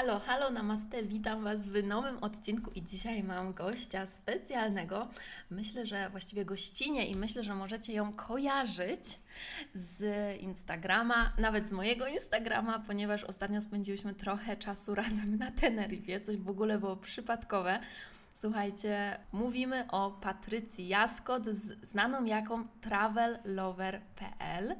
Halo, halo, namaste, witam Was w nowym odcinku i dzisiaj mam gościa specjalnego. Myślę, że właściwie gościnie i myślę, że możecie ją kojarzyć z Instagrama, nawet z mojego Instagrama, ponieważ ostatnio spędziłyśmy trochę czasu razem na Teneryfie, coś w ogóle było przypadkowe. Słuchajcie, mówimy o Patrycji Jaskot, znaną jako travellover.pl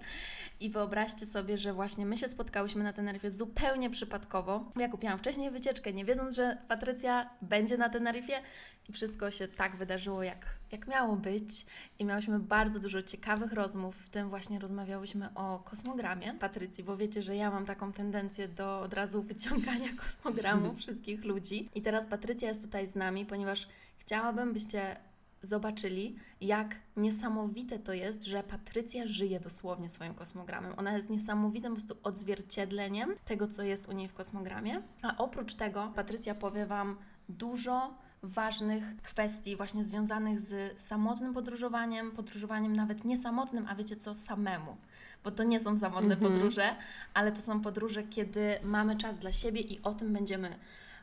i wyobraźcie sobie, że właśnie my się spotkałyśmy na Teneryfie zupełnie przypadkowo. Ja kupiłam wcześniej wycieczkę, nie wiedząc, że Patrycja będzie na Teneryfie i wszystko się tak wydarzyło, jak, jak miało być. I miałyśmy bardzo dużo ciekawych rozmów, w tym właśnie rozmawiałyśmy o kosmogramie Patrycji, bo wiecie, że ja mam taką tendencję do od razu wyciągania kosmogramu wszystkich ludzi. I teraz Patrycja jest tutaj z nami, ponieważ chciałabym, byście zobaczyli, jak niesamowite to jest, że Patrycja żyje dosłownie swoim kosmogramem. Ona jest niesamowitym po prostu odzwierciedleniem tego, co jest u niej w kosmogramie. A oprócz tego Patrycja powie Wam dużo ważnych kwestii właśnie związanych z samotnym podróżowaniem, podróżowaniem nawet niesamotnym, a wiecie co, samemu. Bo to nie są samotne mm -hmm. podróże, ale to są podróże, kiedy mamy czas dla siebie i o tym będziemy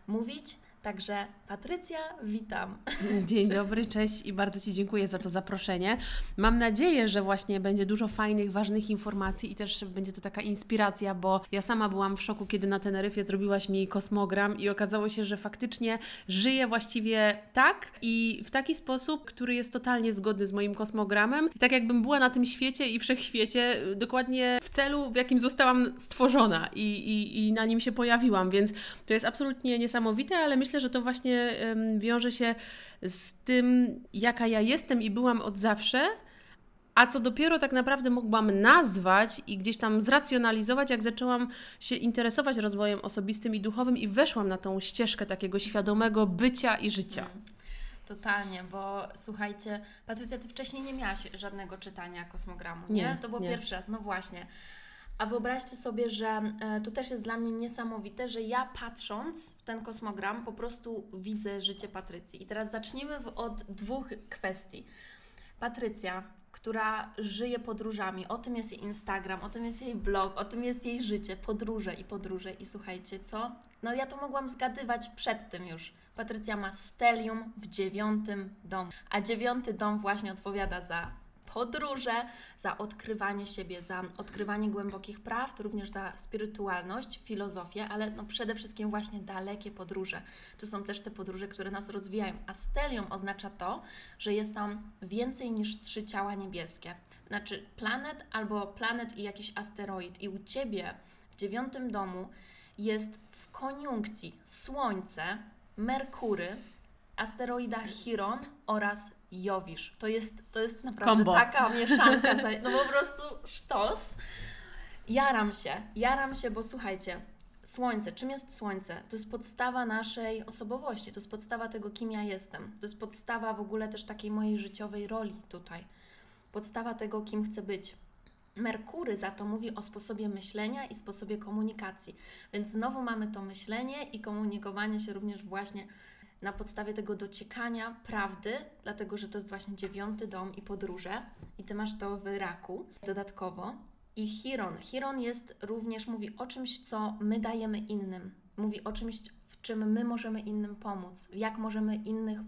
mówić. Także Patrycja, witam. Dzień dobry, cześć i bardzo Ci dziękuję za to zaproszenie. Mam nadzieję, że właśnie będzie dużo fajnych, ważnych informacji i też będzie to taka inspiracja, bo ja sama byłam w szoku, kiedy na Teneryfie zrobiłaś mi kosmogram i okazało się, że faktycznie żyję właściwie tak i w taki sposób, który jest totalnie zgodny z moim kosmogramem. I tak jakbym była na tym świecie i wszechświecie dokładnie w celu, w jakim zostałam stworzona i, i, i na nim się pojawiłam, więc to jest absolutnie niesamowite, ale myślę, że to właśnie wiąże się z tym, jaka ja jestem i byłam od zawsze, a co dopiero tak naprawdę mogłam nazwać i gdzieś tam zracjonalizować, jak zaczęłam się interesować rozwojem osobistym i duchowym i weszłam na tą ścieżkę takiego świadomego bycia i życia. Mhm. Totalnie, bo słuchajcie, Patrycja, ty wcześniej nie miałaś żadnego czytania kosmogramu, nie? nie to był nie. pierwszy raz, no właśnie. A wyobraźcie sobie, że e, to też jest dla mnie niesamowite, że ja patrząc w ten kosmogram po prostu widzę życie Patrycji. I teraz zacznijmy od dwóch kwestii. Patrycja, która żyje podróżami, o tym jest jej Instagram, o tym jest jej blog, o tym jest jej życie, podróże i podróże. I słuchajcie, co? No ja to mogłam zgadywać przed tym już. Patrycja ma stelium w dziewiątym domu, a dziewiąty dom właśnie odpowiada za podróże, za odkrywanie siebie, za odkrywanie głębokich prawd, również za spirytualność, filozofię, ale no przede wszystkim właśnie dalekie podróże. To są też te podróże, które nas rozwijają. A stelium oznacza to, że jest tam więcej niż trzy ciała niebieskie. Znaczy planet albo planet i jakiś asteroid. I u Ciebie w dziewiątym domu jest w koniunkcji Słońce, Merkury, asteroida Chiron oraz Jowisz. To jest, to jest naprawdę taka mieszanka, no po prostu sztos. Jaram się, jaram się, bo słuchajcie, Słońce, czym jest Słońce? To jest podstawa naszej osobowości, to jest podstawa tego, kim ja jestem. To jest podstawa w ogóle też takiej mojej życiowej roli tutaj. Podstawa tego, kim chcę być. Merkury za to mówi o sposobie myślenia i sposobie komunikacji. Więc znowu mamy to myślenie i komunikowanie się również właśnie na podstawie tego dociekania prawdy, dlatego że to jest właśnie dziewiąty dom i podróże, i ty masz to w raku dodatkowo. I Chiron. Chiron jest również, mówi o czymś, co my dajemy innym. Mówi o czymś, w czym my możemy innym pomóc, jak możemy innych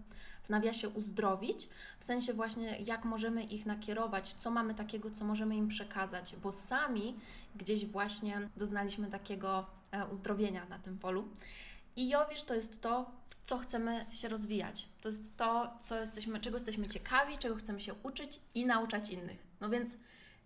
w nawiasie uzdrowić, w sensie właśnie jak możemy ich nakierować, co mamy takiego, co możemy im przekazać, bo sami gdzieś właśnie doznaliśmy takiego e, uzdrowienia na tym polu. I Jowisz to jest to, co chcemy się rozwijać. To jest to, co jesteśmy, czego jesteśmy ciekawi, czego chcemy się uczyć i nauczać innych. No więc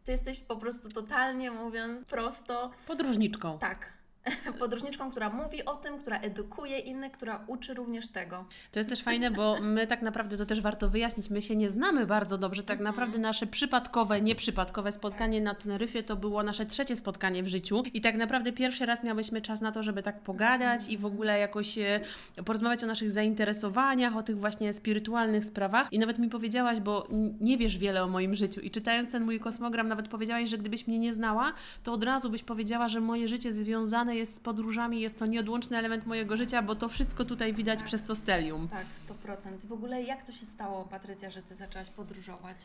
ty jesteś po prostu totalnie, mówiąc prosto. Podróżniczką. Tak. podróżniczką, która mówi o tym, która edukuje innych, która uczy również tego. To jest też fajne, bo my tak naprawdę, to też warto wyjaśnić, my się nie znamy bardzo dobrze. Tak mhm. naprawdę nasze przypadkowe, nieprzypadkowe spotkanie na Teneryfie to było nasze trzecie spotkanie w życiu i tak naprawdę pierwszy raz miałyśmy czas na to, żeby tak pogadać i w ogóle jakoś e, porozmawiać o naszych zainteresowaniach, o tych właśnie spirytualnych sprawach i nawet mi powiedziałaś, bo nie wiesz wiele o moim życiu i czytając ten mój kosmogram nawet powiedziałaś, że gdybyś mnie nie znała, to od razu byś powiedziała, że moje życie związane jest z podróżami, jest to nieodłączny element mojego życia, bo to wszystko tutaj widać tak. przez to stelium. Tak, 100%. W ogóle jak to się stało, Patrycja, że Ty zaczęłaś podróżować?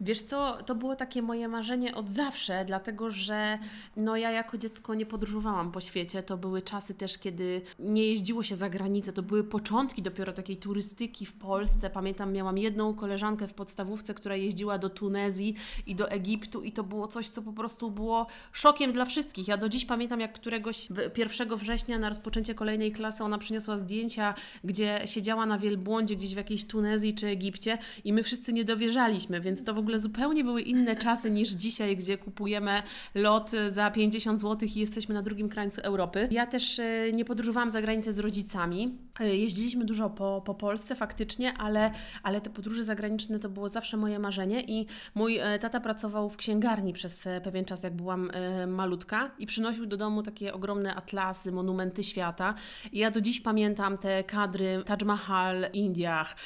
Wiesz co, to było takie moje marzenie od zawsze, dlatego że no ja jako dziecko nie podróżowałam po świecie. To były czasy też, kiedy nie jeździło się za granicę. To były początki dopiero takiej turystyki w Polsce. Pamiętam, miałam jedną koleżankę w podstawówce, która jeździła do Tunezji i do Egiptu i to było coś, co po prostu było szokiem dla wszystkich. Ja do dziś pamiętam, jak któregoś 1 września na rozpoczęcie kolejnej klasy ona przyniosła zdjęcia, gdzie siedziała na wielbłądzie gdzieś w jakiejś Tunezji czy Egipcie i my wszyscy nie dowierzaliśmy, więc to w ogóle ogóle zupełnie były inne czasy niż dzisiaj, gdzie kupujemy lot za 50 zł i jesteśmy na drugim krańcu Europy. Ja też e, nie podróżowałam za granicę z rodzicami. E, jeździliśmy dużo po, po Polsce faktycznie, ale, ale te podróże zagraniczne to było zawsze moje marzenie i mój e, tata pracował w księgarni przez pewien czas, jak byłam malutka i przynosił do domu takie ogromne atlasy, monumenty świata. I ja do dziś pamiętam te kadry Taj Mahal w Indiach,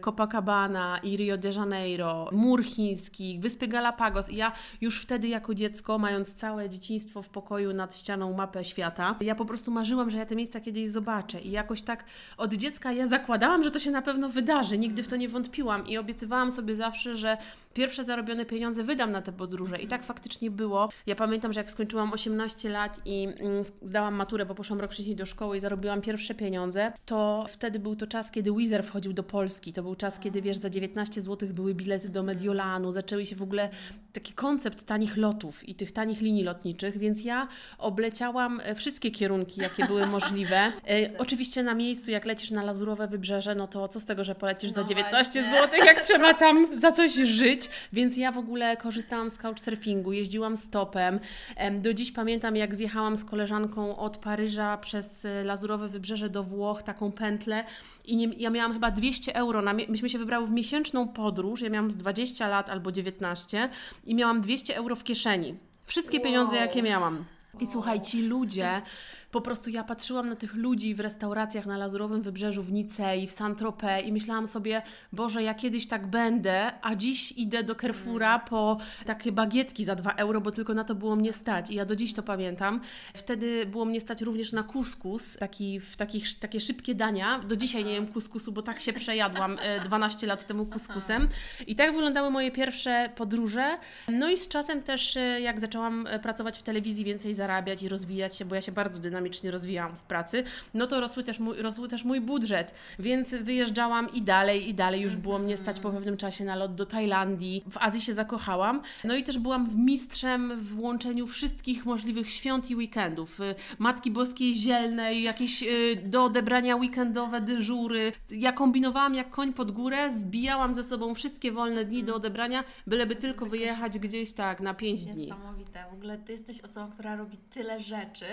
Copacabana i Rio de Janeiro, mur chiński, wyspy Galapagos. I ja już wtedy jako dziecko, mając całe dzieciństwo w pokoju nad ścianą mapę świata, ja po prostu marzyłam, że ja te miejsca kiedyś zobaczę. I jakoś tak od dziecka ja zakładałam, że to się na pewno wydarzy. Nigdy w to nie wątpiłam i obiecywałam sobie zawsze, że pierwsze zarobione pieniądze wydam na te podróże. I tak faktycznie było. Ja pamiętam, że jak skończyłam 18 lat i mm, zdałam maturę, bo poszłam rok wcześniej do szkoły i zarobiłam pierwsze pieniądze, to wtedy był to czas, kiedy Wizer wchodził do Polski. To był czas, kiedy wiesz, za 19 zł były bilety do Mediolanu, zaczęły się w ogóle taki koncept tanich lotów i tych tanich linii lotniczych, więc ja obleciałam e, wszystkie kierunki, jakie były możliwe. E, oczywiście na miejscu, jak lecisz na Lazurowe Wybrzeże, no to co z tego, że polecisz no za 19 zł, jak trzeba tam za coś żyć więc ja w ogóle korzystałam z couchsurfingu, jeździłam stopem. Do dziś pamiętam, jak zjechałam z koleżanką od Paryża przez e, Lazurowe Wybrzeże do Włoch, taką pętlę i nie, ja miałam chyba 200 euro, na, myśmy się wybrały w miesięczną podróż, ja miałam z 20 lat albo 19 i miałam 200 euro w kieszeni. Wszystkie wow. pieniądze, jakie miałam. I słuchaj, ci ludzie po prostu ja patrzyłam na tych ludzi w restauracjach na Lazurowym Wybrzeżu w Nicei, w Saint-Tropez i myślałam sobie, Boże, ja kiedyś tak będę, a dziś idę do Carrefoura mm. po takie bagietki za 2 euro, bo tylko na to było mnie stać i ja do dziś to pamiętam. Wtedy było mnie stać również na kuskus, taki, w takich, takie szybkie dania. Do dzisiaj nie jem kuskusu, bo tak się przejadłam 12 e, lat temu kuskusem. I tak wyglądały moje pierwsze podróże. No i z czasem też, e, jak zaczęłam e, pracować w telewizji, więcej zarabiać i rozwijać się, bo ja się bardzo dynamicznie rozwijałam w pracy, no to rosły też mój, rosły też mój budżet, więc wyjeżdżałam i dalej, i dalej. Już było mnie stać po pewnym czasie na lot do Tajlandii. W Azji się zakochałam. No i też byłam w mistrzem w łączeniu wszystkich możliwych świąt i weekendów. Y, Matki Boskiej Zielnej, jakieś y, do odebrania weekendowe dyżury. Ja kombinowałam jak koń pod górę, zbijałam ze sobą wszystkie wolne dni do odebrania, byleby tylko wyjechać gdzieś tak na pięć dni. Niesamowite. W ogóle Ty jesteś osobą, która robi tyle rzeczy,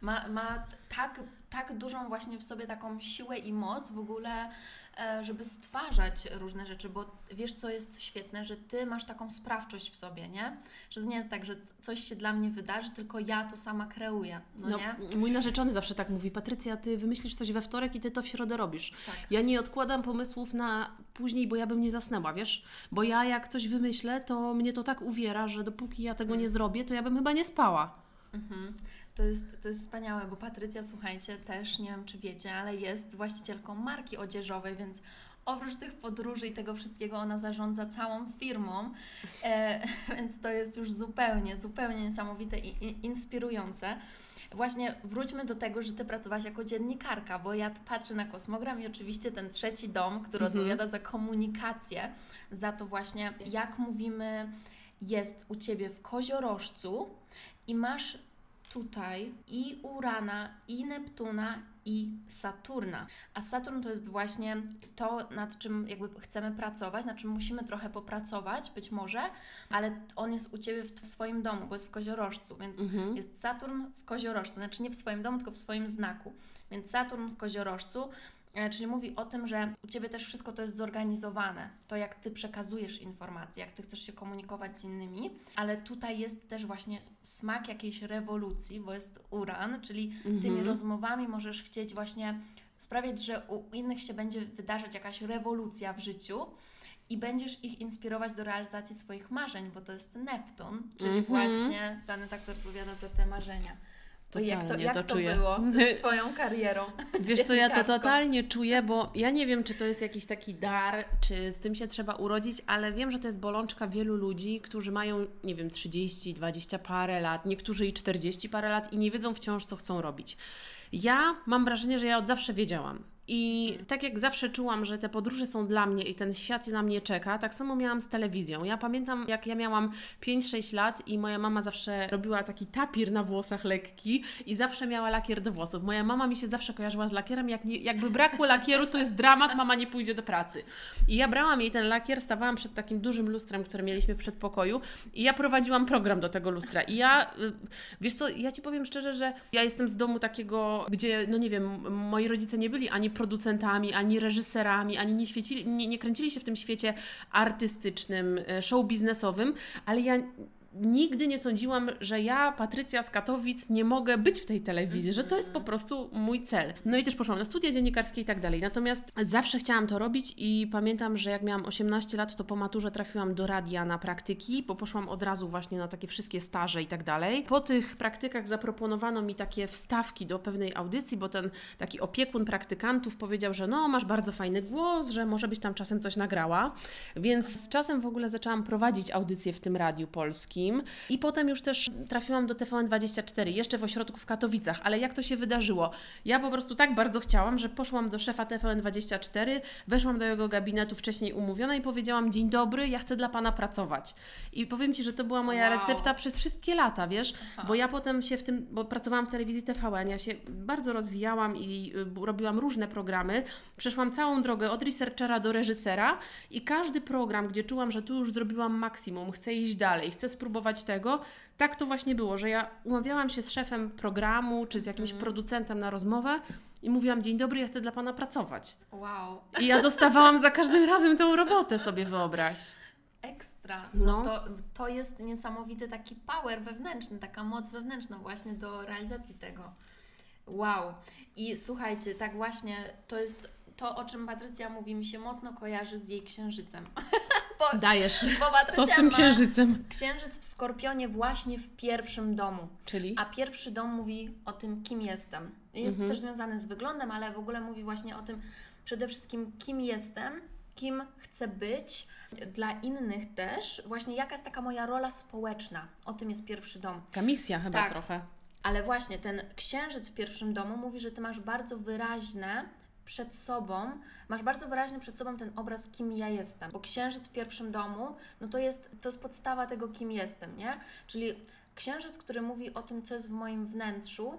ma, ma tak, tak dużą właśnie w sobie taką siłę i moc w ogóle, e, żeby stwarzać różne rzeczy, bo wiesz, co jest świetne, że Ty masz taką sprawczość w sobie, nie? Że to nie jest tak, że coś się dla mnie wydarzy, tylko ja to sama kreuję, no, no nie? Mój narzeczony zawsze tak mówi, Patrycja, Ty wymyślisz coś we wtorek i Ty to w środę robisz. Tak. Ja nie odkładam pomysłów na później, bo ja bym nie zasnęła, wiesz? Bo ja jak coś wymyślę, to mnie to tak uwiera, że dopóki ja tego nie zrobię, to ja bym chyba nie spała. Mhm. To jest, to jest wspaniałe, bo Patrycja, słuchajcie, też nie wiem, czy wiecie, ale jest właścicielką marki odzieżowej, więc oprócz tych podróży i tego wszystkiego, ona zarządza całą firmą, e, więc to jest już zupełnie, zupełnie niesamowite i, i inspirujące. Właśnie wróćmy do tego, że Ty pracowałaś jako dziennikarka, bo ja patrzę na kosmogram i oczywiście ten trzeci dom, który mhm. odpowiada za komunikację, za to właśnie, jak mówimy, jest u Ciebie w koziorożcu i masz tutaj i Urana, i Neptuna, i Saturna. A Saturn to jest właśnie to, nad czym jakby chcemy pracować, nad czym musimy trochę popracować, być może, ale on jest u Ciebie w, w swoim domu, bo jest w koziorożcu, więc mhm. jest Saturn w koziorożcu, znaczy nie w swoim domu, tylko w swoim znaku. Więc Saturn w koziorożcu czyli mówi o tym, że u Ciebie też wszystko to jest zorganizowane. To, jak Ty przekazujesz informacje, jak Ty chcesz się komunikować z innymi, ale tutaj jest też właśnie smak jakiejś rewolucji, bo jest uran, czyli mhm. tymi rozmowami możesz chcieć właśnie sprawiać, że u innych się będzie wydarzać jakaś rewolucja w życiu i będziesz ich inspirować do realizacji swoich marzeń, bo to jest Neptun, czyli mhm. właśnie planeta, która odpowiada za te marzenia. Totalnie jak to, jak to, to czuję. było z Twoją karierą? Wiesz co, ja to totalnie czuję, bo ja nie wiem, czy to jest jakiś taki dar, czy z tym się trzeba urodzić, ale wiem, że to jest bolączka wielu ludzi, którzy mają, nie wiem, 30, 20 parę lat, niektórzy i 40 parę lat i nie wiedzą wciąż, co chcą robić. Ja mam wrażenie, że ja od zawsze wiedziałam. I tak jak zawsze czułam, że te podróże są dla mnie i ten świat na mnie czeka, tak samo miałam z telewizją. Ja pamiętam, jak ja miałam 5-6 lat i moja mama zawsze robiła taki tapir na włosach lekki i zawsze miała lakier do włosów. Moja mama mi się zawsze kojarzyła z lakierem. Jak nie, jakby brakło lakieru, to jest dramat, mama nie pójdzie do pracy. I ja brałam jej ten lakier, stawałam przed takim dużym lustrem, które mieliśmy w przedpokoju i ja prowadziłam program do tego lustra. I ja, y, wiesz co, ja Ci powiem szczerze, że ja jestem z domu takiego, gdzie, no nie wiem, moi rodzice nie byli ani producentami, ani reżyserami, ani nie, świecili, nie, nie kręcili się w tym świecie artystycznym, e, show biznesowym, ale ja nigdy nie sądziłam, że ja, Patrycja z Katowic, nie mogę być w tej telewizji, że to jest po prostu mój cel. No i też poszłam na studia dziennikarskie i tak dalej. Natomiast zawsze chciałam to robić i pamiętam, że jak miałam 18 lat, to po maturze trafiłam do radia na praktyki, bo poszłam od razu właśnie na takie wszystkie staże i tak dalej. Po tych praktykach zaproponowano mi takie wstawki do pewnej audycji, bo ten taki opiekun praktykantów powiedział, że no, masz bardzo fajny głos, że może byś tam czasem coś nagrała. Więc z czasem w ogóle zaczęłam prowadzić audycje w tym radiu polskim. I potem już też trafiłam do TVN24, jeszcze w ośrodku w Katowicach. Ale jak to się wydarzyło? Ja po prostu tak bardzo chciałam, że poszłam do szefa TVN24, weszłam do jego gabinetu wcześniej umówiona i powiedziałam: Dzień dobry, ja chcę dla pana pracować. I powiem ci, że to była moja wow. recepta przez wszystkie lata, wiesz? Aha. Bo ja potem się w tym, bo pracowałam w telewizji TVN, ja się bardzo rozwijałam i y, robiłam różne programy. Przeszłam całą drogę od researchera do reżysera i każdy program, gdzie czułam, że tu już zrobiłam maksimum, chcę iść dalej, chcę spróbować spróbować tego. Tak to właśnie było, że ja umawiałam się z szefem programu czy z jakimś mm. producentem na rozmowę i mówiłam: Dzień dobry, ja chcę dla pana pracować. Wow. I ja dostawałam za każdym razem tą robotę, sobie wyobraź. Ekstra. No, no. To, to jest niesamowity taki power wewnętrzny, taka moc wewnętrzna właśnie do realizacji tego. Wow. I słuchajcie, tak właśnie to jest to, o czym Patrycja mówi, mi się mocno kojarzy z jej księżycem. bo, Dajesz. Bo Co z tym księżycem? Księżyc w Skorpionie właśnie w pierwszym domu. Czyli? A pierwszy dom mówi o tym, kim jestem. Jest mhm. też związany z wyglądem, ale w ogóle mówi właśnie o tym przede wszystkim, kim jestem, kim chcę być, dla innych też, właśnie jaka jest taka moja rola społeczna. O tym jest pierwszy dom. Taka misja chyba tak. trochę. Ale właśnie ten księżyc w pierwszym domu mówi, że ty masz bardzo wyraźne przed sobą, masz bardzo wyraźny przed sobą ten obraz, kim ja jestem. Bo księżyc w pierwszym domu, no to jest, to jest podstawa tego, kim jestem, nie? Czyli księżyc, który mówi o tym, co jest w moim wnętrzu,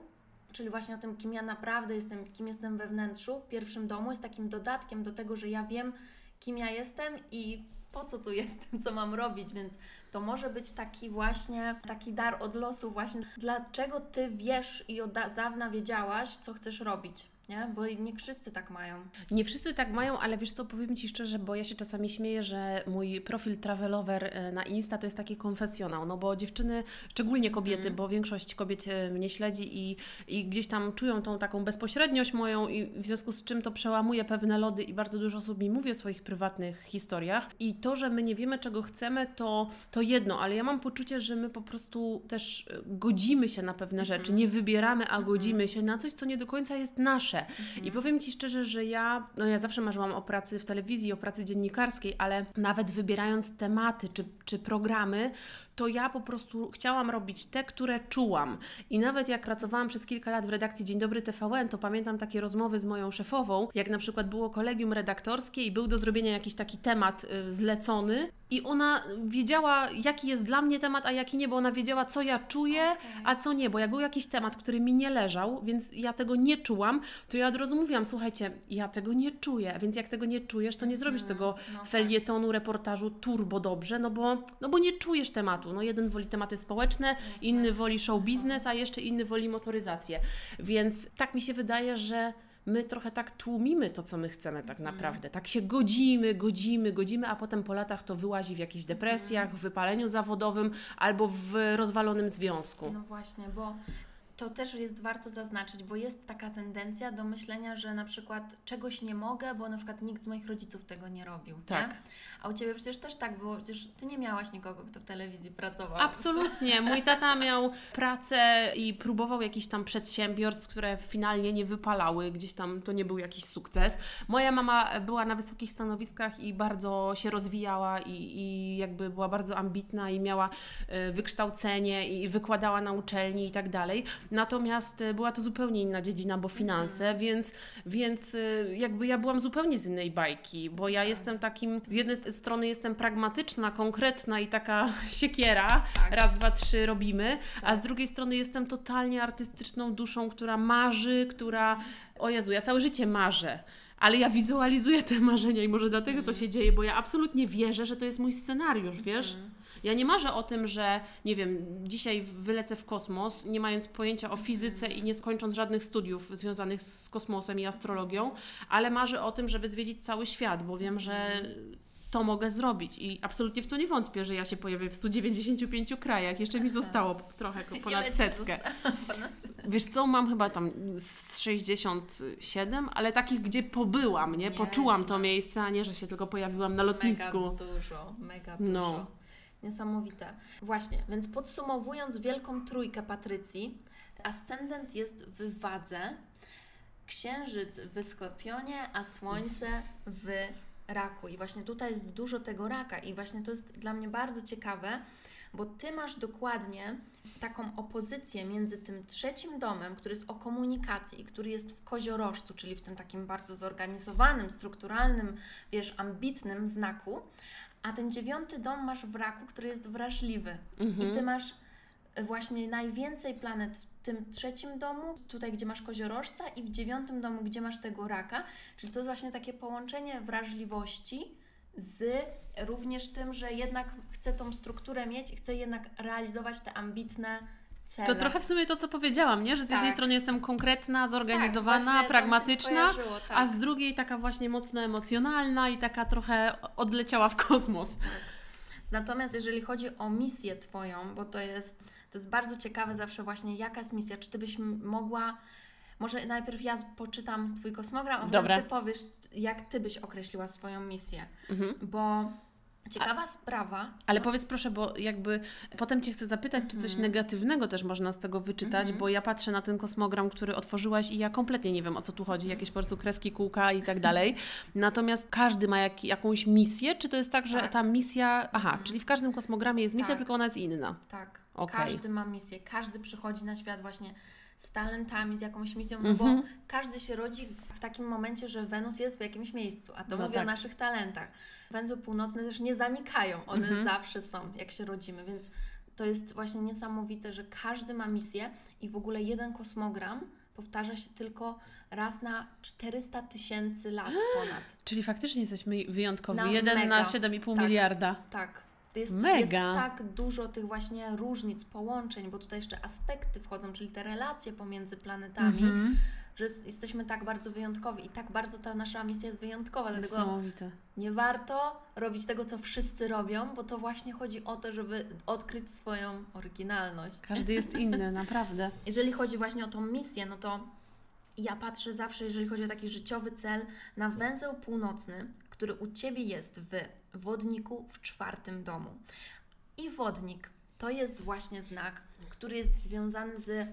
czyli właśnie o tym, kim ja naprawdę jestem, kim jestem we wnętrzu, w pierwszym domu, jest takim dodatkiem do tego, że ja wiem, kim ja jestem i po co tu jestem, co mam robić, więc to może być taki właśnie, taki dar od losu właśnie, dlaczego Ty wiesz i od dawna wiedziałaś, co chcesz robić nie? Bo nie wszyscy tak mają. Nie wszyscy tak mają, ale wiesz co, powiem Ci szczerze, bo ja się czasami śmieję, że mój profil travelover e, na Insta to jest taki konfesjonał, no bo dziewczyny, szczególnie kobiety, mm. bo większość kobiet e, mnie śledzi i, i gdzieś tam czują tą taką bezpośredniość moją i w związku z czym to przełamuje pewne lody i bardzo dużo osób mi mówi o swoich prywatnych historiach i to, że my nie wiemy czego chcemy, to, to jedno, ale ja mam poczucie, że my po prostu też e, godzimy się na pewne rzeczy, mm. nie wybieramy, a godzimy się na coś, co nie do końca jest nasze Mhm. I powiem Ci szczerze, że ja, no ja zawsze marzyłam o pracy w telewizji, o pracy dziennikarskiej, ale nawet wybierając tematy czy, czy programy, to ja po prostu chciałam robić te, które czułam. I nawet jak pracowałam przez kilka lat w redakcji Dzień Dobry TVN, to pamiętam takie rozmowy z moją szefową, jak na przykład było kolegium redaktorskie i był do zrobienia jakiś taki temat y, zlecony i ona wiedziała, jaki jest dla mnie temat, a jaki nie, bo ona wiedziała, co ja czuję, okay. a co nie, bo jak był jakiś temat, który mi nie leżał, więc ja tego nie czułam, to ja od razu mówiłam, słuchajcie, ja tego nie czuję, więc jak tego nie czujesz, to nie zrobisz hmm, tego no tak. felietonu, reportażu turbo dobrze, no bo, no bo nie czujesz tematu. No jeden woli tematy społeczne, Jasne. inny woli show biznes, a jeszcze inny woli motoryzację. Więc tak mi się wydaje, że my trochę tak tłumimy to, co my chcemy tak mhm. naprawdę. Tak się godzimy, godzimy, godzimy, a potem po latach to wyłazi w jakichś depresjach, w wypaleniu zawodowym albo w rozwalonym związku. No właśnie, bo to też jest warto zaznaczyć, bo jest taka tendencja do myślenia, że na przykład czegoś nie mogę, bo na przykład nikt z moich rodziców tego nie robił. Tak. Nie? A u Ciebie przecież też tak było, przecież Ty nie miałaś nikogo, kto w telewizji pracował. Absolutnie. Mój tata miał pracę i próbował jakichś tam przedsiębiorstw, które finalnie nie wypalały, gdzieś tam to nie był jakiś sukces. Moja mama była na wysokich stanowiskach i bardzo się rozwijała i, i jakby była bardzo ambitna i miała y, wykształcenie i wykładała na uczelni i tak dalej. Natomiast y, była to zupełnie inna dziedzina, bo finanse, mhm. więc, więc y, jakby ja byłam zupełnie z innej bajki, bo ja jestem takim, z jednej strony jestem pragmatyczna, konkretna i taka siekiera, tak. raz, dwa, trzy robimy, tak. a z drugiej strony jestem totalnie artystyczną duszą, która marzy, która, o Jezu, ja całe życie marzę ale ja wizualizuję te marzenia i może dlatego to się dzieje, bo ja absolutnie wierzę, że to jest mój scenariusz, wiesz? Mhm. Ja nie marzę o tym, że nie wiem, dzisiaj wylecę w kosmos, nie mając pojęcia o fizyce i nie skończąc żadnych studiów związanych z kosmosem i astrologią, ale marzę o tym, żeby zwiedzić cały świat, bo wiem, że to mogę zrobić i absolutnie w to nie wątpię, że ja się pojawię w 195 krajach. Jeszcze mi zostało trochę ponad setkę. Wiesz co, mam chyba tam 67, ale takich, gdzie pobyłam, nie? Poczułam to miejsce, a nie, że się tylko pojawiłam na lotnisku. Mega dużo, mega dużo. No. Niesamowite. Właśnie, więc podsumowując wielką trójkę Patrycji, ascendent jest w wadze, księżyc w skorpionie, a słońce w raku. I właśnie tutaj jest dużo tego raka, i właśnie to jest dla mnie bardzo ciekawe, bo ty masz dokładnie taką opozycję między tym trzecim domem, który jest o komunikacji, który jest w koziorożcu, czyli w tym takim bardzo zorganizowanym, strukturalnym, wiesz, ambitnym znaku, a ten dziewiąty dom masz w raku, który jest wrażliwy. Mhm. I ty masz właśnie najwięcej planet w tym trzecim domu, tutaj gdzie masz koziorożca i w dziewiątym domu, gdzie masz tego raka, czyli to jest właśnie takie połączenie wrażliwości z również tym, że jednak chcę tą strukturę mieć i chcę jednak realizować te ambitne cele. To trochę w sumie to, co powiedziałam, nie? że z tak. jednej strony jestem konkretna, zorganizowana, tak, pragmatyczna, tak. a z drugiej taka właśnie mocno emocjonalna i taka trochę odleciała w kosmos. Tak. Natomiast jeżeli chodzi o misję Twoją, bo to jest, to jest bardzo ciekawe zawsze właśnie, jaka jest misja, czy Ty byś mogła, może najpierw ja poczytam Twój kosmogram, a potem Ty powiesz, jak Ty byś określiła swoją misję, mhm. bo Ciekawa a, sprawa. Ale no. powiedz proszę, bo jakby potem Cię chcę zapytać, czy coś mm. negatywnego też można z tego wyczytać, mm -hmm. bo ja patrzę na ten kosmogram, który otworzyłaś i ja kompletnie nie wiem o co tu chodzi, jakieś po prostu kreski, kółka i tak dalej. Natomiast każdy ma jak, jakąś misję, czy to jest tak, że tak. ta misja, aha, mm. czyli w każdym kosmogramie jest misja, tak. tylko ona jest inna. Tak. Okay. Każdy ma misję, każdy przychodzi na świat właśnie z talentami, z jakąś misją, no bo mhm. każdy się rodzi w takim momencie, że Wenus jest w jakimś miejscu, a to no mówię tak. o naszych talentach. Węzły północne też nie zanikają, one mhm. zawsze są, jak się rodzimy, więc to jest właśnie niesamowite, że każdy ma misję i w ogóle jeden kosmogram powtarza się tylko raz na 400 tysięcy lat ponad. Czyli faktycznie jesteśmy wyjątkowi. Jeden mega. na 7,5 tak, miliarda. Tak. Jest, Mega. jest tak dużo tych właśnie różnic, połączeń, bo tutaj jeszcze aspekty wchodzą, czyli te relacje pomiędzy planetami, -hmm. że jesteśmy tak bardzo wyjątkowi i tak bardzo ta nasza misja jest wyjątkowa. Dlatego nie warto robić tego, co wszyscy robią, bo to właśnie chodzi o to, żeby odkryć swoją oryginalność. Każdy jest inny, naprawdę. Jeżeli chodzi właśnie o tą misję, no to ja patrzę zawsze, jeżeli chodzi o taki życiowy cel, na węzeł północny, który u Ciebie jest w wodniku w czwartym domu. I wodnik to jest właśnie znak, który jest związany z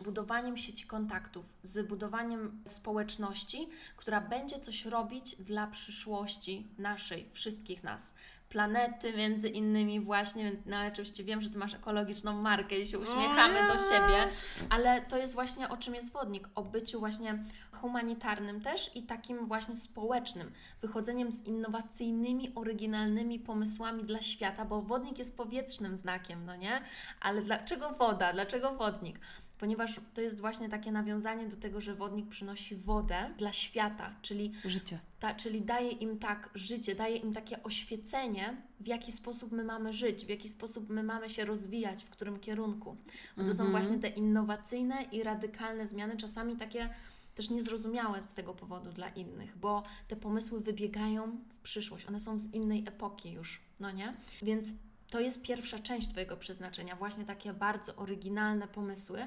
budowaniem sieci kontaktów, z budowaniem społeczności, która będzie coś robić dla przyszłości naszej, wszystkich nas. Planety, między innymi właśnie, no oczywiście wiem, że Ty masz ekologiczną markę i się uśmiechamy do siebie, ale to jest właśnie o czym jest wodnik, o byciu właśnie humanitarnym też i takim właśnie społecznym, wychodzeniem z innowacyjnymi, oryginalnymi pomysłami dla świata, bo wodnik jest powietrznym znakiem, no nie? Ale dlaczego woda? Dlaczego wodnik? Ponieważ to jest właśnie takie nawiązanie do tego, że wodnik przynosi wodę dla świata, czyli życie. Ta, czyli daje im tak życie, daje im takie oświecenie, w jaki sposób my mamy żyć, w jaki sposób my mamy się rozwijać, w którym kierunku. Bo to są mhm. właśnie te innowacyjne i radykalne zmiany, czasami takie też niezrozumiałe z tego powodu dla innych, bo te pomysły wybiegają w przyszłość, one są z innej epoki już, no nie? Więc to jest pierwsza część Twojego przeznaczenia, właśnie takie bardzo oryginalne pomysły.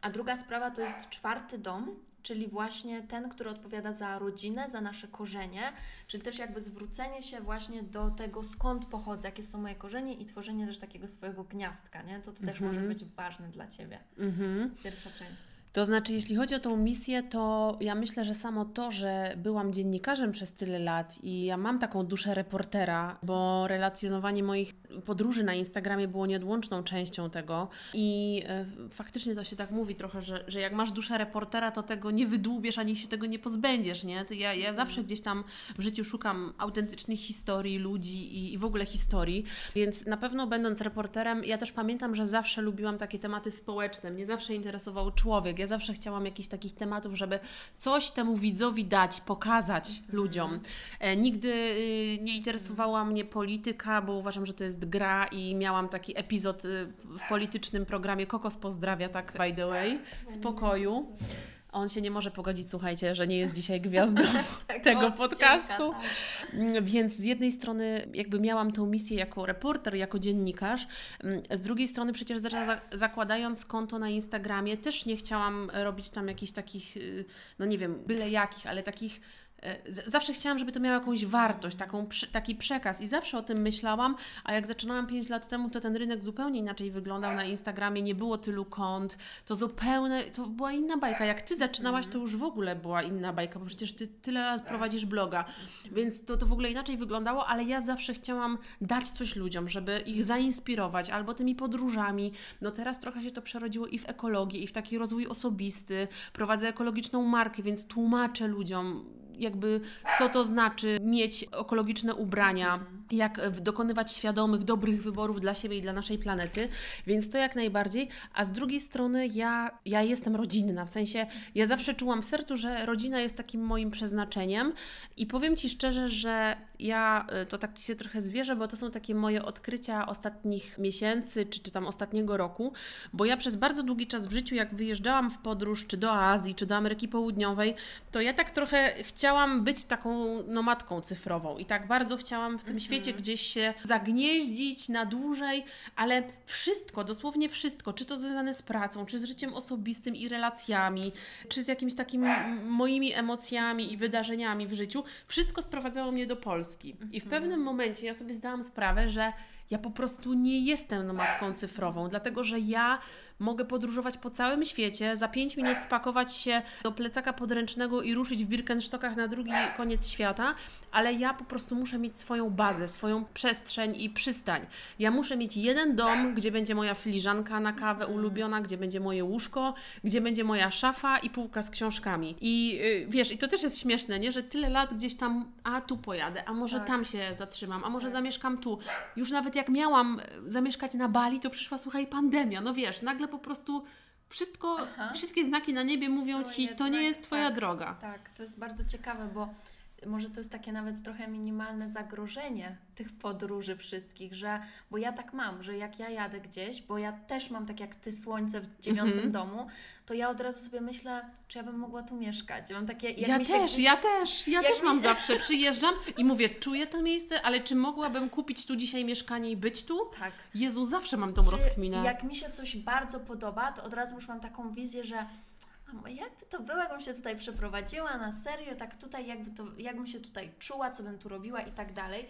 A druga sprawa to jest czwarty dom, czyli właśnie ten, który odpowiada za rodzinę, za nasze korzenie, czyli też jakby zwrócenie się właśnie do tego, skąd pochodzę, jakie są moje korzenie i tworzenie też takiego swojego gniazdka, nie? To, to też może mhm. być ważne dla Ciebie. Mhm. Pierwsza część. To znaczy, jeśli chodzi o tą misję, to ja myślę, że samo to, że byłam dziennikarzem przez tyle lat i ja mam taką duszę reportera, bo relacjonowanie moich podróży na Instagramie było nieodłączną częścią tego i e, faktycznie to się tak mówi trochę, że, że jak masz duszę reportera, to tego nie wydłubiesz, ani się tego nie pozbędziesz, nie? To ja, ja zawsze gdzieś tam w życiu szukam autentycznych historii, ludzi i, i w ogóle historii, więc na pewno będąc reporterem, ja też pamiętam, że zawsze lubiłam takie tematy społeczne, mnie zawsze interesował człowiek, ja zawsze chciałam jakichś takich tematów, żeby coś temu widzowi dać, pokazać mhm. ludziom. E, nigdy y, nie interesowała mnie polityka, bo uważam, że to jest gra i miałam taki epizod y, w politycznym programie Kokos pozdrawia, tak by the way, spokoju. On się nie może pogodzić, słuchajcie, że nie jest dzisiaj gwiazdą tego podcastu. Tak. Więc z jednej strony jakby miałam tą misję jako reporter, jako dziennikarz, mm, z drugiej strony przecież zakładając konto na Instagramie też nie chciałam robić tam jakichś takich, y, no nie wiem, byle jakich, ale takich zawsze chciałam, żeby to miało jakąś wartość, taką, taki przekaz i zawsze o tym myślałam, a jak zaczynałam 5 lat temu, to ten rynek zupełnie inaczej wyglądał na Instagramie, nie było tylu kont, to zupełnie, to była inna bajka. Jak Ty zaczynałaś, to już w ogóle była inna bajka, bo przecież Ty tyle lat prowadzisz bloga, więc to, to w ogóle inaczej wyglądało, ale ja zawsze chciałam dać coś ludziom, żeby ich zainspirować, albo tymi podróżami. No teraz trochę się to przerodziło i w ekologię, i w taki rozwój osobisty. Prowadzę ekologiczną markę, więc tłumaczę ludziom, jakby co to znaczy mieć ekologiczne ubrania, jak dokonywać świadomych, dobrych wyborów dla siebie i dla naszej planety, więc to jak najbardziej. A z drugiej strony ja, ja jestem rodzinna, w sensie ja zawsze czułam w sercu, że rodzina jest takim moim przeznaczeniem i powiem Ci szczerze, że ja y, to tak Ci się trochę zwierzę, bo to są takie moje odkrycia ostatnich miesięcy, czy, czy tam ostatniego roku, bo ja przez bardzo długi czas w życiu, jak wyjeżdżałam w podróż, czy do Azji, czy do Ameryki Południowej, to ja tak trochę chciałam być taką nomadką cyfrową i tak bardzo chciałam w tym mhm. świecie gdzieś się zagnieździć na dłużej, ale wszystko, dosłownie wszystko, czy to związane z pracą, czy z życiem osobistym i relacjami, czy z jakimiś takimi moimi emocjami i wydarzeniami w życiu, wszystko sprowadzało mnie do Polski. I w mhm. pewnym momencie ja sobie zdałam sprawę, że ja po prostu nie jestem nomadką cyfrową, dlatego że ja mogę podróżować po całym świecie, za 5 minut spakować się do plecaka podręcznego i ruszyć w Birkenstockach na drugi koniec świata, ale ja po prostu muszę mieć swoją bazę, swoją przestrzeń i przystań. Ja muszę mieć jeden dom, gdzie będzie moja filiżanka na kawę ulubiona, gdzie będzie moje łóżko, gdzie będzie moja szafa i półka z książkami. I yy, wiesz, i to też jest śmieszne, nie? że tyle lat gdzieś tam, a tu pojadę, a może tak. tam się zatrzymam, a może tak. zamieszkam tu. Już nawet jak miałam zamieszkać na Bali, to przyszła, słuchaj, pandemia. No wiesz, nagle po prostu wszystko, Aha. wszystkie znaki na niebie mówią Ci, to nie jest Twoja tak, droga. Tak, to jest bardzo ciekawe, bo może to jest takie nawet trochę minimalne zagrożenie tych podróży wszystkich, że, bo ja tak mam, że jak ja jadę gdzieś, bo ja też mam tak jak Ty słońce w dziewiątym mm -hmm. domu, to ja od razu sobie myślę, czy ja bym mogła tu mieszkać. Mam takie, ja też, gdzieś, ja też, ja też mi... mam zawsze, przyjeżdżam i mówię, czuję to miejsce, ale czy mogłabym kupić tu dzisiaj mieszkanie i być tu? Tak. Jezu, zawsze mam tą czy rozkminę. Jak mi się coś bardzo podoba, to od razu już mam taką wizję, że jakby to było, jakbym się tutaj przeprowadziła na serio, tak tutaj, jakby to, jakbym się tutaj czuła, co bym tu robiła i tak dalej.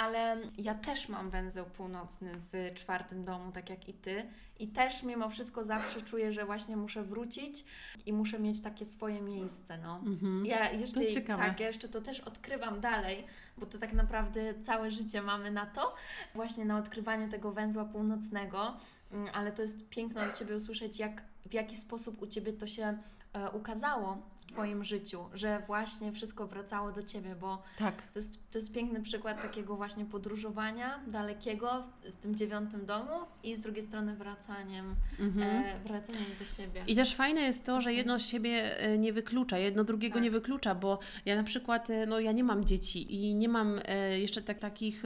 Ale ja też mam węzeł północny w czwartym domu, tak jak i Ty. I też mimo wszystko zawsze czuję, że właśnie muszę wrócić i muszę mieć takie swoje miejsce. No. Mhm. Ja jeszcze, To ciekawe. tak, ja jeszcze to też odkrywam dalej, bo to tak naprawdę całe życie mamy na to, właśnie na odkrywanie tego węzła północnego. Mm, Ale to jest piękne od Ciebie usłyszeć, jak, w jaki sposób u Ciebie to się e, ukazało Twoim życiu, że właśnie wszystko wracało do Ciebie, bo Tak. to jest, to jest piękny przykład takiego właśnie podróżowania dalekiego w, w tym dziewiątym domu i z drugiej strony wracaniem, Mhm. e, wracaniem do siebie. I też fajne jest to, że jedno z siebie e, nie wyklucza, jedno drugiego Tak. nie wyklucza, bo ja na przykład, e, no ja nie mam dzieci i nie mam e, jeszcze tak, takich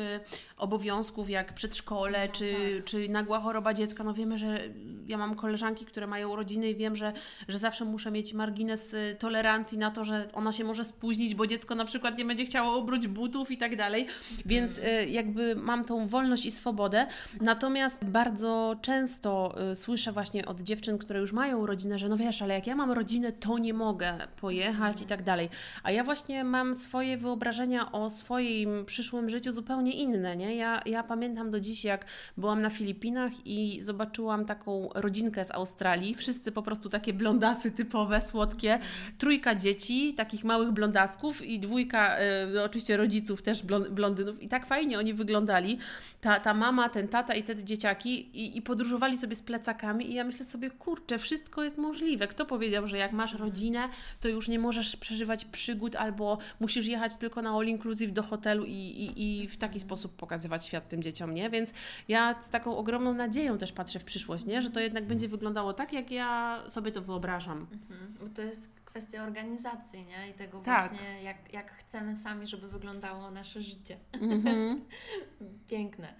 obowiązków jak przedszkole No czy, tak. czy nagła choroba dziecka. No wiemy, że ja mam koleżanki, które mają urodziny i wiem, że, że zawsze muszę mieć margines e, tolerancji na to, że ona się może spóźnić, bo dziecko na przykład nie będzie chciało obróć butów i tak dalej. Więc e, jakby mam tą wolność i swobodę. Natomiast bardzo często y, słyszę właśnie od dziewczyn, które już mają rodzinę, że no wiesz, ale jak ja mam rodzinę, to nie mogę pojechać i tak dalej. A ja właśnie mam swoje wyobrażenia o swoim przyszłym życiu zupełnie inne, nie? Ja, ja pamiętam do dziś, jak byłam na Filipinach i zobaczyłam taką rodzinkę z Australii. Wszyscy po prostu takie blondasy typowe, słodkie. Trójka dzieci, takich małych blondasków i dwójka, y, oczywiście rodziców też blon- blondynów. I tak fajnie oni wyglądali. Ta, ta mama, ten tata i te dzieciaki i, i podróżowali sobie z plecakami i ja myślę sobie, kurczę, wszystko jest możliwe. Kto powiedział, że jak masz rodzinę, to już nie możesz przeżywać przygód albo musisz jechać tylko na all inclusive do hotelu i, i, i w taki sposób pokazywać świat tym dzieciom, nie? Więc ja z taką ogromną nadzieją też patrzę w przyszłość, nie? Że to jednak będzie wyglądało tak, jak ja sobie to wyobrażam. Mhm. Bo to jest kwestia organizacji, nie? I tego Tak. właśnie, jak, jak chcemy sami, żeby wyglądało nasze życie. Mhm. Piękne.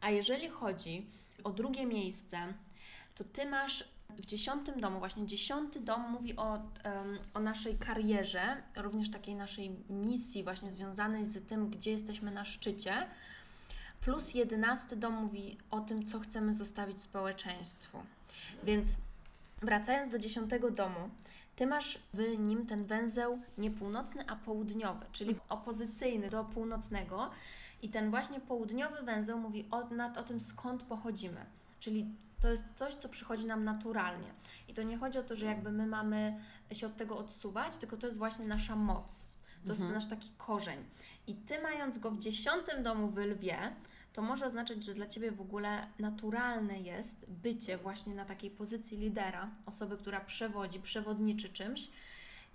A jeżeli chodzi o drugie miejsce, to Ty masz w dziesiątym domu, właśnie dziesiąty dom mówi o, em, o naszej karierze, również takiej naszej misji właśnie związanej z tym, gdzie jesteśmy na szczycie. Plus jedenasty dom mówi o tym, co chcemy zostawić społeczeństwu. Więc wracając do dziesiątego domu, Ty masz w nim ten węzeł nie północny, a południowy, czyli opozycyjny do północnego. I ten właśnie południowy węzeł mówi o, nad, o tym, skąd pochodzimy. Czyli to jest coś, co przychodzi nam naturalnie. I to nie chodzi o to, że jakby my mamy się od tego odsuwać, tylko to jest właśnie nasza moc. To jest nasz taki korzeń. I Ty mając go w dziesiątym domu w lwie, to może oznaczać, że dla Ciebie w ogóle naturalne jest bycie właśnie na takiej pozycji lidera, osoby, która przewodzi, przewodniczy czymś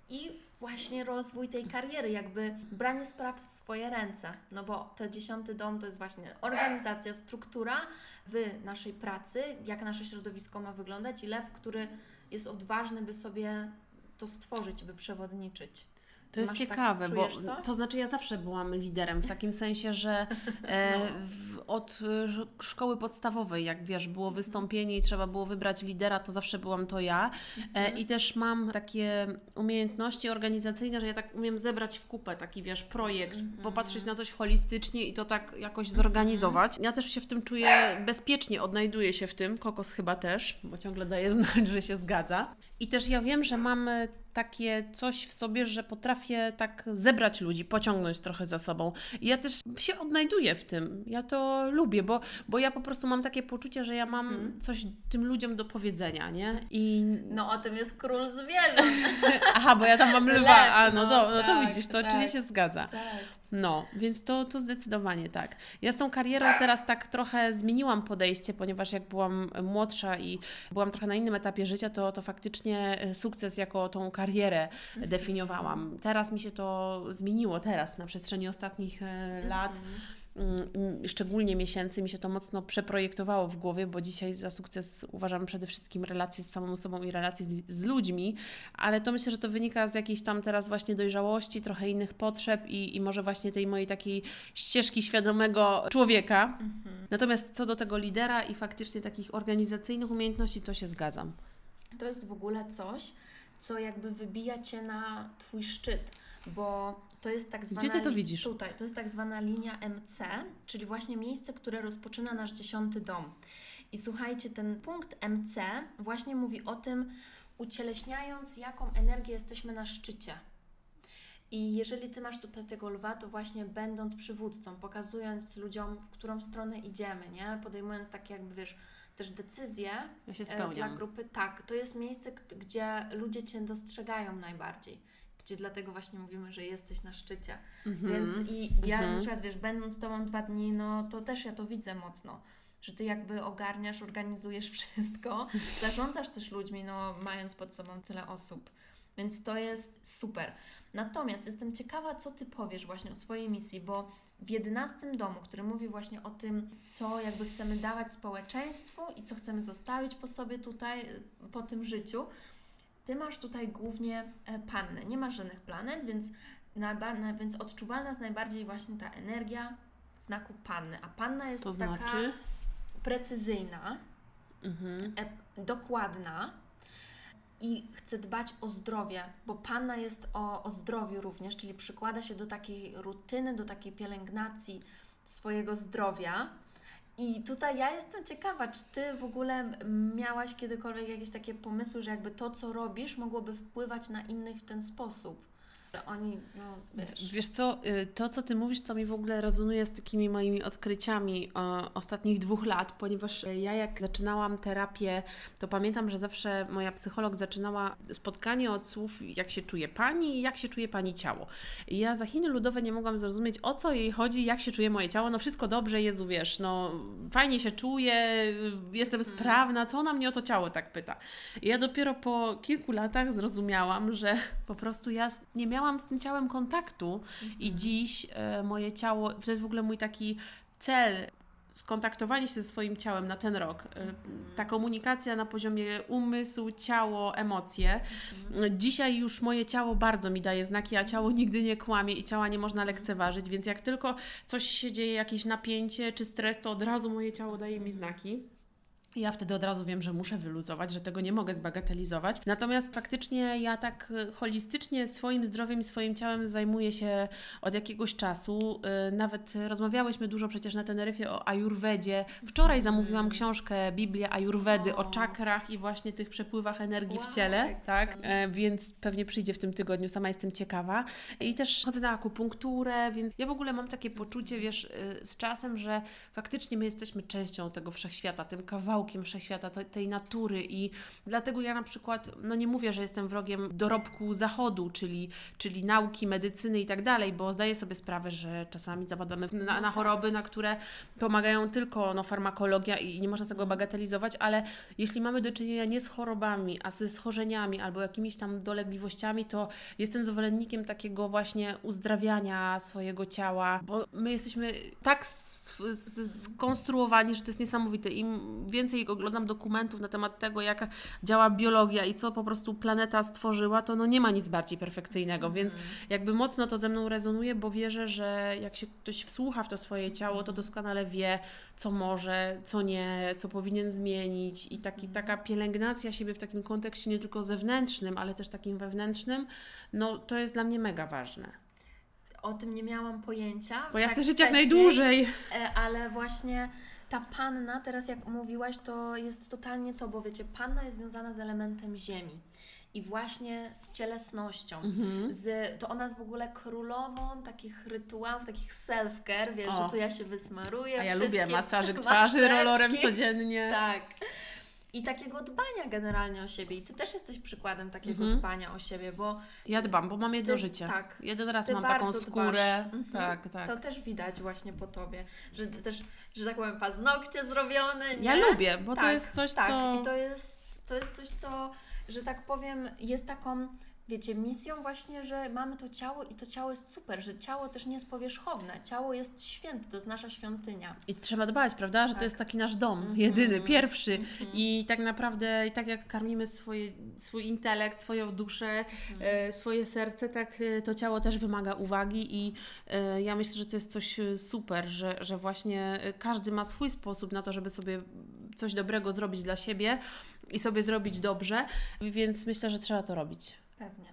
i właśnie rozwój tej kariery, jakby branie spraw w swoje ręce. No bo ten dziesiąty dom to jest właśnie organizacja, struktura w naszej pracy, jak nasze środowisko ma wyglądać i lew, który jest odważny, by sobie to stworzyć, by przewodniczyć. To jest Masz tak- ciekawe, bo czujesz to? to znaczy ja zawsze byłam liderem w takim sensie, że e, No. w, od e, szkoły podstawowej, jak wiesz, było wystąpienie i trzeba było wybrać lidera, to zawsze byłam to ja. E, I też mam takie umiejętności organizacyjne, że ja tak umiem zebrać w kupę taki, wiesz, projekt, popatrzeć na coś holistycznie i to tak jakoś zorganizować. Ja też się w tym czuję bezpiecznie, odnajduję się w tym, Kokos chyba też, bo ciągle daje znać, że się zgadza. I też ja wiem, że mam takie coś w sobie, że potrafię tak zebrać ludzi, pociągnąć trochę za sobą. I ja też się odnajduję w tym. Ja to lubię, bo, bo ja po prostu mam takie poczucie, że ja mam coś tym ludziom do powiedzenia, nie? I No o tym jest król zwierząt. aha, bo ja tam mam lwa, Lew, a no, no, to, no to tak, widzisz, to tak. oczywiście się zgadza. tak. No, więc to, to zdecydowanie tak. Ja z tą karierą teraz tak trochę zmieniłam podejście, ponieważ jak byłam młodsza i byłam trochę na innym etapie życia, to, to faktycznie e, sukces jako tą karierę definiowałam. Teraz mi się to zmieniło, teraz na przestrzeni ostatnich e, lat. mm, Szczególnie miesięcy mi się to mocno przeprojektowało w głowie, bo dzisiaj za sukces uważam przede wszystkim relacje z samą sobą i relacje z, z ludźmi, ale to myślę, że to wynika z jakiejś tam teraz właśnie dojrzałości, trochę innych potrzeb i, i może właśnie tej mojej takiej ścieżki świadomego człowieka. Natomiast co do tego lidera i faktycznie takich organizacyjnych umiejętności, to się zgadzam. To jest w ogóle coś, co jakby wybija Cię na Twój szczyt, bo to jest tak zwana... Gdzie Ty to widzisz? Tutaj, to jest tak zwana linia MC, czyli właśnie miejsce, które rozpoczyna nasz dziesiąty dom. I słuchajcie, ten punkt MC właśnie mówi o tym, ucieleśniając, jaką energię jesteśmy na szczycie. I jeżeli ty masz tutaj tego lwa, to właśnie będąc przywódcą, pokazując ludziom, w którą stronę idziemy, nie? Podejmując takie jakby, wiesz, też decyzje ja e, dla grupy, tak, to jest miejsce, gdzie ludzie Cię dostrzegają najbardziej. Gdzie dlatego właśnie mówimy, że jesteś na szczycie. Mhm. Więc i ja mhm. na przykład, wiesz, będąc z Tobą dwa dni, no to też ja to widzę mocno że ty jakby ogarniasz, organizujesz wszystko, zarządzasz też ludźmi, no mając pod sobą tyle osób. Więc to jest super. Natomiast jestem ciekawa, co Ty powiesz właśnie o swojej misji, bo w jedenastym domu, który mówi właśnie o tym, co jakby chcemy dawać społeczeństwu i co chcemy zostawić po sobie tutaj, po tym życiu, Ty masz tutaj głównie e, pannę. Nie masz żadnych planet, więc, więc odczuwalna jest najbardziej właśnie ta energia znaku panny. A panna jest to taka znaczy? precyzyjna, mhm. e, dokładna, i chce dbać o zdrowie, bo Panna jest o, o zdrowiu również, czyli przykłada się do takiej rutyny, do takiej pielęgnacji swojego zdrowia. I tutaj ja jestem ciekawa, czy Ty w ogóle miałaś kiedykolwiek jakieś takie pomysły, że jakby to, co robisz, mogłoby wpływać na innych w ten sposób? Oni, no, wiesz. wiesz co, y, to co Ty mówisz, to mi w ogóle rezonuje z takimi moimi odkryciami ostatnich dwóch lat, ponieważ ja jak zaczynałam terapię, to pamiętam, że zawsze moja psycholog zaczynała spotkanie od słów, jak się czuje Pani i jak się czuje Pani ciało. I ja za Chiny Ludowe nie mogłam zrozumieć, o co jej chodzi, jak się czuje moje ciało, no wszystko dobrze, Jezu, wiesz, no fajnie się czuję, jestem mhm. sprawna, co ona mnie o to ciało tak pyta. I ja dopiero po kilku latach zrozumiałam, że po prostu ja nie miałam miałam z tym ciałem kontaktu mhm. i dziś e, moje ciało, to jest w ogóle mój taki cel, skontaktowanie się ze swoim ciałem na ten rok. E, ta komunikacja na poziomie umysł, ciało, emocje. Mhm. Dzisiaj już moje ciało bardzo mi daje znaki, a ciało nigdy nie kłamie i ciała nie można lekceważyć, więc jak tylko coś się dzieje, jakieś napięcie czy stres, to od razu moje ciało daje mi znaki. Ja wtedy od razu wiem, że muszę wyluzować, że tego nie mogę zbagatelizować. Natomiast faktycznie ja tak y, holistycznie swoim zdrowiem i swoim ciałem zajmuję się od jakiegoś czasu. Y, nawet rozmawiałyśmy dużo przecież na Teneryfie o ajurwedzie. Wczoraj zamówiłam książkę Biblia Ajurwedy o czakrach i właśnie tych przepływach energii w ciele, tak? E, więc pewnie przyjdzie w tym tygodniu, sama jestem ciekawa. I też chodzę na akupunkturę, więc ja w ogóle mam takie poczucie, wiesz, y, z czasem, że faktycznie my jesteśmy częścią tego wszechświata, tym kawałkiem kawałkiem wszechświata, tej natury i dlatego ja na przykład, no nie mówię, że jestem wrogiem dorobku zachodu, czyli, czyli nauki, medycyny i tak dalej, bo zdaję sobie sprawę, że czasami zapadamy na, na choroby, na które pomagają tylko no, farmakologia i nie można tego bagatelizować, ale jeśli mamy do czynienia nie z chorobami, a ze schorzeniami albo jakimiś tam dolegliwościami, to jestem zwolennikiem takiego właśnie uzdrawiania swojego ciała, bo my jesteśmy tak skonstruowani, że to jest niesamowite. Im więcej więcej oglądam dokumentów na temat tego, jak działa biologia i co po prostu planeta stworzyła, to no nie ma nic bardziej perfekcyjnego, więc mhm. jakby mocno to ze mną rezonuje, bo wierzę, że jak się ktoś wsłucha w to swoje ciało, to doskonale wie, co może, co nie, co powinien zmienić i taki, mhm. taka pielęgnacja siebie w takim kontekście nie tylko zewnętrznym, ale też takim wewnętrznym, no to jest dla mnie mega ważne o tym nie miałam pojęcia. Bo ja tak chcę żyć jak najdłużej. E, ale właśnie ta panna, teraz jak mówiłaś, to jest totalnie to, bo wiecie, panna jest związana z elementem ziemi i właśnie z cielesnością. Mhm. Z, to ona jest w ogóle królową takich rytuałów, takich self-care, wiesz, o. że to ja się wysmaruję. A ja lubię masażyk twarzy rolorem codziennie. Tak i takiego dbania generalnie o siebie. I Ty też jesteś przykładem takiego mhm. dbania o siebie, bo... Ja dbam, bo mam jedno ty, życie. Tak. Jeden raz mam taką skórę. Mhm. Tak, tak. To też widać właśnie po Tobie, że też, że tak powiem, paznokcie zrobione, nie? Ja lubię, bo tak, to jest coś, tak. co... i to jest, to jest coś, co, że tak powiem, jest taką wiecie, misją właśnie, że mamy to ciało i to ciało jest super, że ciało też nie jest powierzchowne, ciało jest święte, to jest nasza świątynia. I trzeba dbać, prawda, że tak. to jest taki nasz dom, mm -hmm. jedyny, pierwszy mm -hmm. i tak naprawdę, i tak jak karmimy swoje, swój intelekt, swoją duszę, mm -hmm. e, swoje serce, tak e, to ciało też wymaga uwagi i e, ja myślę, że to jest coś e, super, że, że właśnie każdy ma swój sposób na to, żeby sobie coś dobrego zrobić dla siebie i sobie zrobić dobrze, więc myślę, że trzeba to robić. Pewnie.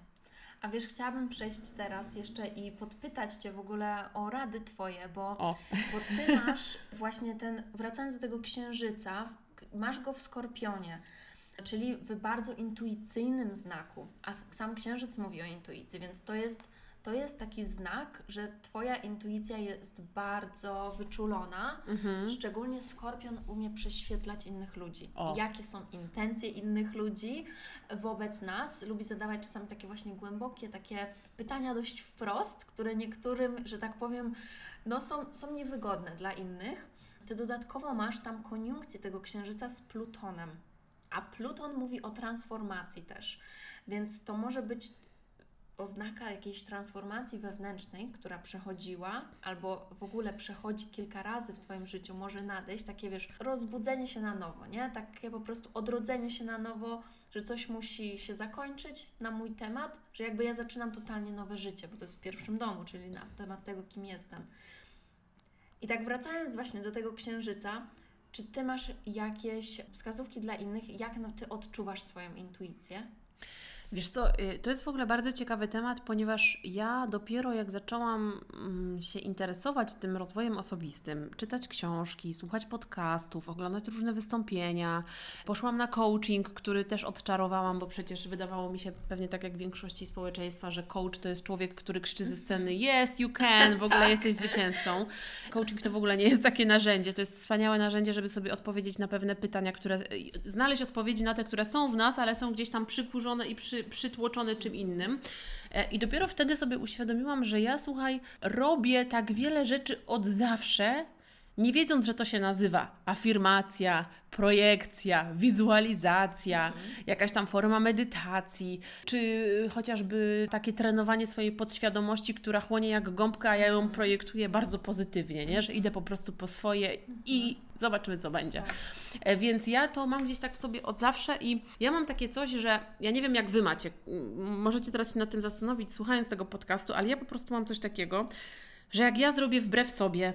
A wiesz, chciałabym przejść teraz jeszcze i podpytać Cię w ogóle o rady Twoje, bo, bo Ty masz właśnie ten, wracając do tego księżyca, masz go w skorpionie, czyli w bardzo intuicyjnym znaku, a sam księżyc mówi o intuicji, więc to jest to jest taki znak, że Twoja intuicja jest bardzo wyczulona. Mhm. Szczególnie skorpion umie prześwietlać innych ludzi. O. Jakie są intencje innych ludzi wobec nas. Lubi zadawać czasami takie właśnie głębokie, takie pytania dość wprost, które niektórym, że tak powiem, no są, są niewygodne dla innych. Ty dodatkowo masz tam koniunkcję tego księżyca z Plutonem. A Pluton mówi o transformacji też. Więc to może być oznaka jakiejś transformacji wewnętrznej, która przechodziła, albo w ogóle przechodzi kilka razy w Twoim życiu, może nadejść, takie wiesz, rozbudzenie się na nowo, nie? Takie po prostu odrodzenie się na nowo, że coś musi się zakończyć na mój temat, że jakby ja zaczynam totalnie nowe życie, bo to jest w pierwszym domu, czyli na temat tego, kim jestem. I tak wracając właśnie do tego księżyca, czy Ty masz jakieś wskazówki dla innych, jak no Ty odczuwasz swoją intuicję? Wiesz co, y, to jest w ogóle bardzo ciekawy temat, ponieważ ja dopiero jak zaczęłam mm, się interesować tym rozwojem osobistym, czytać książki, słuchać podcastów, oglądać różne wystąpienia, poszłam na coaching, który też odczarowałam, bo przecież wydawało mi się pewnie tak jak w większości społeczeństwa, że coach to jest człowiek, który krzyczy ze sceny yes, you can, w ogóle tak. jesteś zwycięzcą. Coaching to w ogóle nie jest takie narzędzie, to jest wspaniałe narzędzie, żeby sobie odpowiedzieć na pewne pytania, które, y, znaleźć odpowiedzi na te, które są w nas, ale są gdzieś tam przykurzone i przy przytłoczony czym innym. E, I dopiero wtedy sobie uświadomiłam, że ja, słuchaj, robię tak wiele rzeczy od zawsze, nie wiedząc, że to się nazywa afirmacja, projekcja, wizualizacja, mhm. jakaś tam forma medytacji, czy chociażby takie trenowanie swojej podświadomości, która chłonie jak gąbka, a ja ją projektuję bardzo pozytywnie, nie? że idę po prostu po swoje i zobaczymy, co będzie. Tak. E, więc ja to mam gdzieś tak w sobie od zawsze i ja mam takie coś, że ja nie wiem, jak Wy macie, możecie teraz się nad tym zastanowić, słuchając tego podcastu, ale ja po prostu mam coś takiego, że jak ja zrobię wbrew sobie,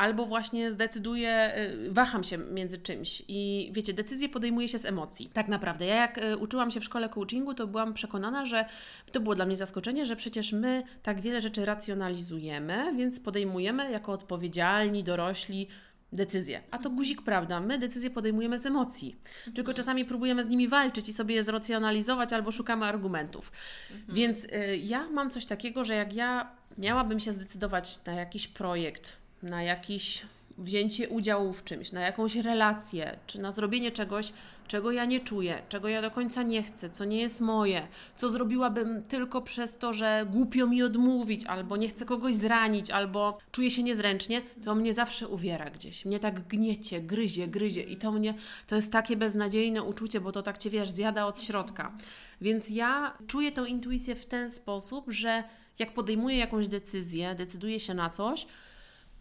albo właśnie zdecyduję, y, waham się między czymś i wiecie, decyzje podejmuje się z emocji. Tak naprawdę. Ja jak y, uczyłam się w szkole coachingu, to byłam przekonana, że to było dla mnie zaskoczenie, że przecież my tak wiele rzeczy racjonalizujemy, więc podejmujemy jako odpowiedzialni, dorośli decyzje. A to guzik prawda, my decyzje podejmujemy z emocji. Tylko czasami próbujemy z nimi walczyć i sobie je zracjonalizować albo szukamy argumentów. Mhm. Więc y, ja mam coś takiego, że jak ja miałabym się zdecydować na jakiś projekt, na jakiś wzięcie udziału w czymś, na jakąś relację, czy na zrobienie czegoś, czego ja nie czuję, czego ja do końca nie chcę, co nie jest moje, co zrobiłabym tylko przez to, że głupio mi odmówić, albo nie chcę kogoś zranić, albo czuję się niezręcznie, to mnie zawsze uwiera gdzieś. Mnie tak gniecie, gryzie, gryzie i to mnie, to jest takie beznadziejne uczucie, bo to tak Cię, wiesz, zjada od środka. Więc ja czuję tą intuicję w ten sposób, że jak podejmuję jakąś decyzję, decyduję się na coś,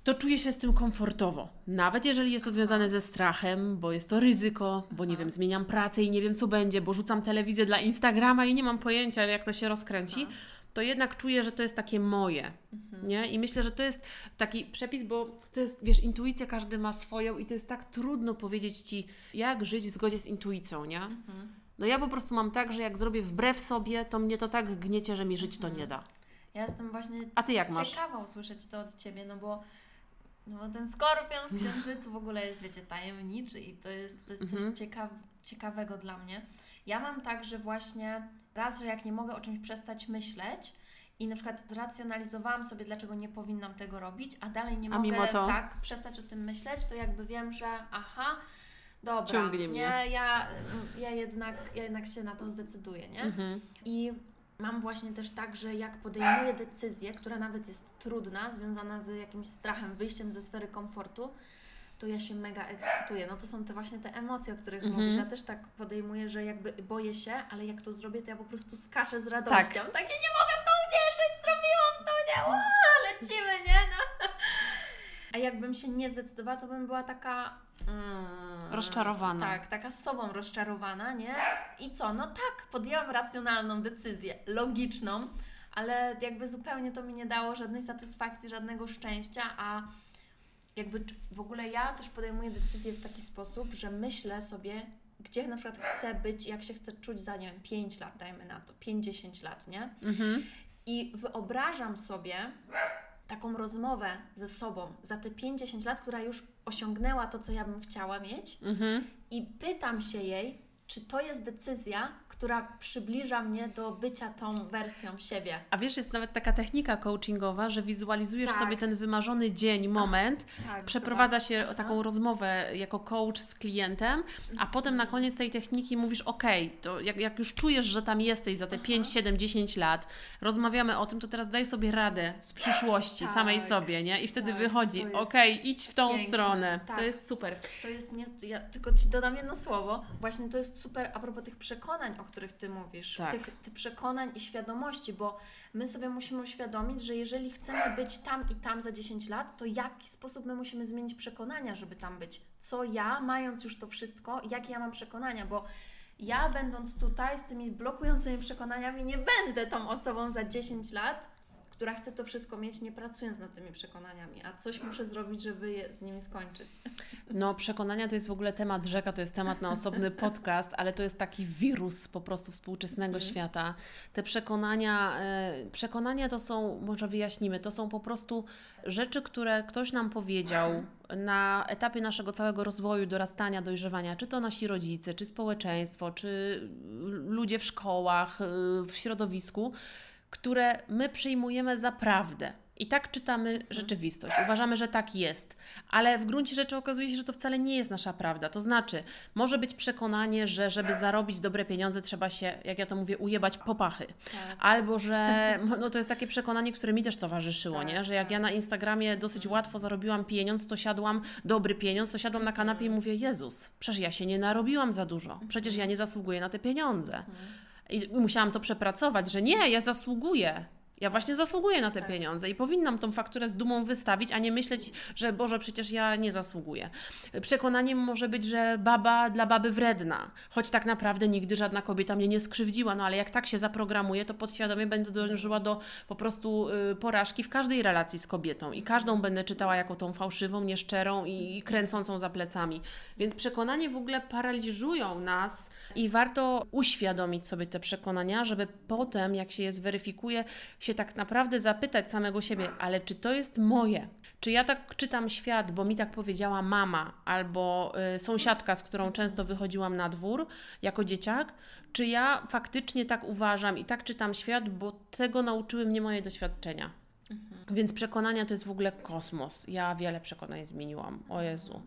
to czuję się z tym komfortowo. Nawet jeżeli jest to związane ze strachem, bo jest to ryzyko, bo nie wiem, zmieniam pracę i nie wiem co będzie, bo rzucam telewizję dla Instagrama i nie mam pojęcia, jak to się rozkręci, to jednak czuję, że to jest takie moje. Mhm. Nie? I myślę, że to jest taki przepis, bo to jest, wiesz, intuicja każdy ma swoją i to jest tak trudno powiedzieć ci, jak żyć w zgodzie z intuicją, nie? Mhm. No ja po prostu mam tak, że jak zrobię wbrew sobie, to mnie to tak gniecie, że mi żyć to nie da. Ja jestem właśnie A ty jak masz? ciekawa usłyszeć to od Ciebie, no bo no ten skorpion w księżycu w ogóle jest, wiecie, tajemniczy i to jest, to jest coś mhm. ciekaw, ciekawego dla mnie. Ja mam tak, że właśnie raz, że jak nie mogę o czymś przestać myśleć i na przykład zracjonalizowałam sobie, dlaczego nie powinnam tego robić, a dalej nie a mogę tak przestać o tym myśleć, to jakby wiem, że aha, dobra, Ciągnie mnie. nie, ja, ja, jednak, ja jednak się na to zdecyduję, nie? Mhm. I Mam właśnie też tak, że jak podejmuję decyzję, która nawet jest trudna, związana z jakimś strachem, wyjściem ze sfery komfortu, to ja się mega ekscytuję. No to są te właśnie te emocje, o których -hmm. mówisz. Ja też tak podejmuję, że jakby boję się, ale jak to zrobię, to ja po prostu skaczę z radością. Tak. Takie nie mogę w to uwierzyć, zrobiłam to, nie? Lecimy, nie? No. A jakbym się nie zdecydowała, to bym była taka Mm, rozczarowana. Tak, taka z sobą rozczarowana, nie? I co? No tak, podjęłam racjonalną decyzję, logiczną, ale jakby zupełnie to mi nie dało żadnej satysfakcji, żadnego szczęścia, a jakby w ogóle ja też podejmuję decyzję w taki sposób, że myślę sobie, gdzie na przykład chcę być, jak się chcę czuć za, nie wiem, 5 lat, dajmy na to, 50 lat, nie? Mhm. I wyobrażam sobie, taką rozmowę ze sobą za te 50 lat, która już osiągnęła to, co ja bym chciała mieć, mhm. i pytam się jej, czy to jest decyzja, która przybliża mnie do bycia tą wersją siebie. A wiesz, jest nawet taka technika coachingowa, że wizualizujesz tak. sobie ten wymarzony dzień, moment, tak, przeprowadza się taką rozmowę jako coach z klientem, a mhm. potem na koniec tej techniki mówisz, ok, to jak, jak już czujesz, że tam jesteś za te Aha. 5, 7, 10 lat, rozmawiamy o tym, to teraz daj sobie radę z przyszłości tak. samej sobie, nie? I wtedy tak, wychodzi, ok, idź w tą piękne. stronę. To jest super. To jest, nie, ja tylko Ci dodam jedno słowo, właśnie to jest super a propos tych przekonań, o których Ty mówisz, tak. tych, tych przekonań i świadomości, bo my sobie musimy uświadomić, że jeżeli chcemy być tam i tam za 10 lat, to w jaki sposób my musimy zmienić przekonania, żeby tam być? Co ja, mając już to wszystko, jakie ja mam przekonania, bo ja będąc tutaj z tymi blokującymi przekonaniami nie będę tą osobą za 10 lat, która chce to wszystko mieć, nie pracując nad tymi przekonaniami, a coś muszę zrobić, żeby je z nimi skończyć. No, przekonania to jest w ogóle temat rzeka, to jest temat na osobny podcast, ale to jest taki wirus po prostu współczesnego mm. świata. Te przekonania, e, przekonania to są, może wyjaśnimy, to są po prostu rzeczy, które ktoś nam powiedział na etapie naszego całego rozwoju, dorastania, dojrzewania, czy to nasi rodzice, czy społeczeństwo, czy ludzie w szkołach, e, w środowisku które my przyjmujemy za prawdę. I tak czytamy rzeczywistość. Uważamy, że tak jest. Ale w gruncie rzeczy okazuje się, że to wcale nie jest nasza prawda. To znaczy, może być przekonanie, że żeby zarobić dobre pieniądze, trzeba się, jak ja to mówię, ujebać popachy. Tak. Albo że no to jest takie przekonanie, które mi też towarzyszyło, tak, nie? że jak tak. ja na Instagramie dosyć łatwo zarobiłam pieniądz, to siadłam, dobry pieniądz, to siadłam na kanapie i mówię: Jezus, przecież ja się nie narobiłam za dużo. Przecież ja nie zasługuję na te pieniądze. I musiałam to przepracować, że nie, ja zasługuję. Ja właśnie zasługuję na te tak. pieniądze i powinnam tą fakturę z dumą wystawić, a nie myśleć, że Boże, przecież ja nie zasługuję. Przekonaniem może być, że baba dla baby wredna, choć tak naprawdę nigdy żadna kobieta mnie nie skrzywdziła, no ale jak tak się zaprogramuje, to podświadomie będę dążyła do po prostu y, porażki w każdej relacji z kobietą i każdą będę czytała jako tą fałszywą, nieszczerą i, i kręcącą za plecami. Więc przekonanie w ogóle paraliżują nas i warto uświadomić sobie te przekonania, żeby potem, jak się je zweryfikuje, się tak naprawdę zapytać samego siebie, ale czy to jest moje? Czy ja tak czytam świat, bo mi tak powiedziała mama albo y, sąsiadka, z którą często wychodziłam na dwór jako dzieciak? Czy ja faktycznie tak uważam i tak czytam świat, bo tego nauczyły mnie moje doświadczenia? Mhm. Więc przekonania to jest w ogóle kosmos. Ja wiele przekonań zmieniłam. O Jezu.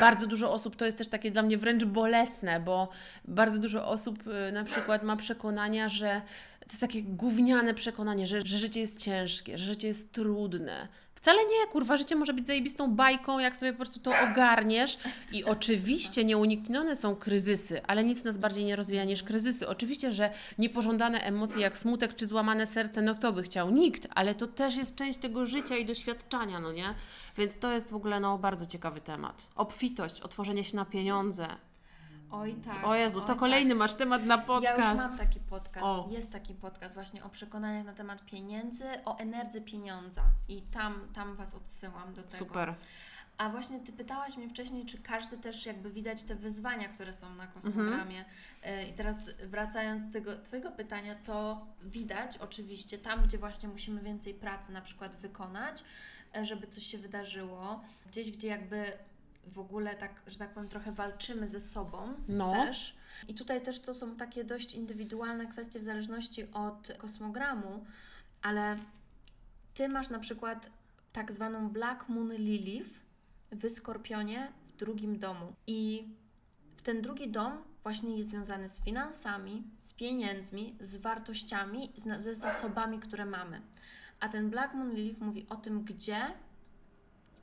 Bardzo dużo osób, to jest też takie dla mnie wręcz bolesne, bo bardzo dużo osób y, na przykład ma przekonania, że to jest takie gówniane przekonanie, że, że życie jest ciężkie, że życie jest trudne. Wcale nie, kurwa, życie może być zajebistą bajką, jak sobie po prostu to ogarniesz. I oczywiście nieuniknione są kryzysy, ale nic nas bardziej nie rozwija niż kryzysy. Oczywiście, że niepożądane emocje jak smutek czy złamane serce, no kto by chciał? Nikt, ale to też jest część tego życia i doświadczania, no nie? Więc to jest w ogóle no, bardzo ciekawy temat. Obfitość, otworzenie się na pieniądze, Oj tak. O Jezu, to kolejny tak. masz temat na podcast. Ja już mam taki podcast. O. Jest taki podcast właśnie o przekonaniach na temat pieniędzy, o energii pieniądza. I tam, tam Was odsyłam do tego. Super. A właśnie Ty pytałaś mnie wcześniej, czy każdy też jakby widać te wyzwania, które są na kosmogramie. Mhm. I teraz wracając do tego Twojego pytania, to widać oczywiście tam, gdzie właśnie musimy więcej pracy na przykład wykonać, e, żeby coś się wydarzyło. Gdzieś, gdzie jakby w ogóle tak, że tak powiem, trochę walczymy ze sobą no. też. I tutaj też to są takie dość indywidualne kwestie w zależności od kosmogramu, ale Ty masz na przykład tak zwaną Black Moon Lilith w Skorpionie w drugim domu. I w ten drugi dom właśnie jest związany z finansami, z pieniędzmi, z wartościami, ze zasobami, które mamy. A ten Black Moon Lilith mówi o tym, gdzie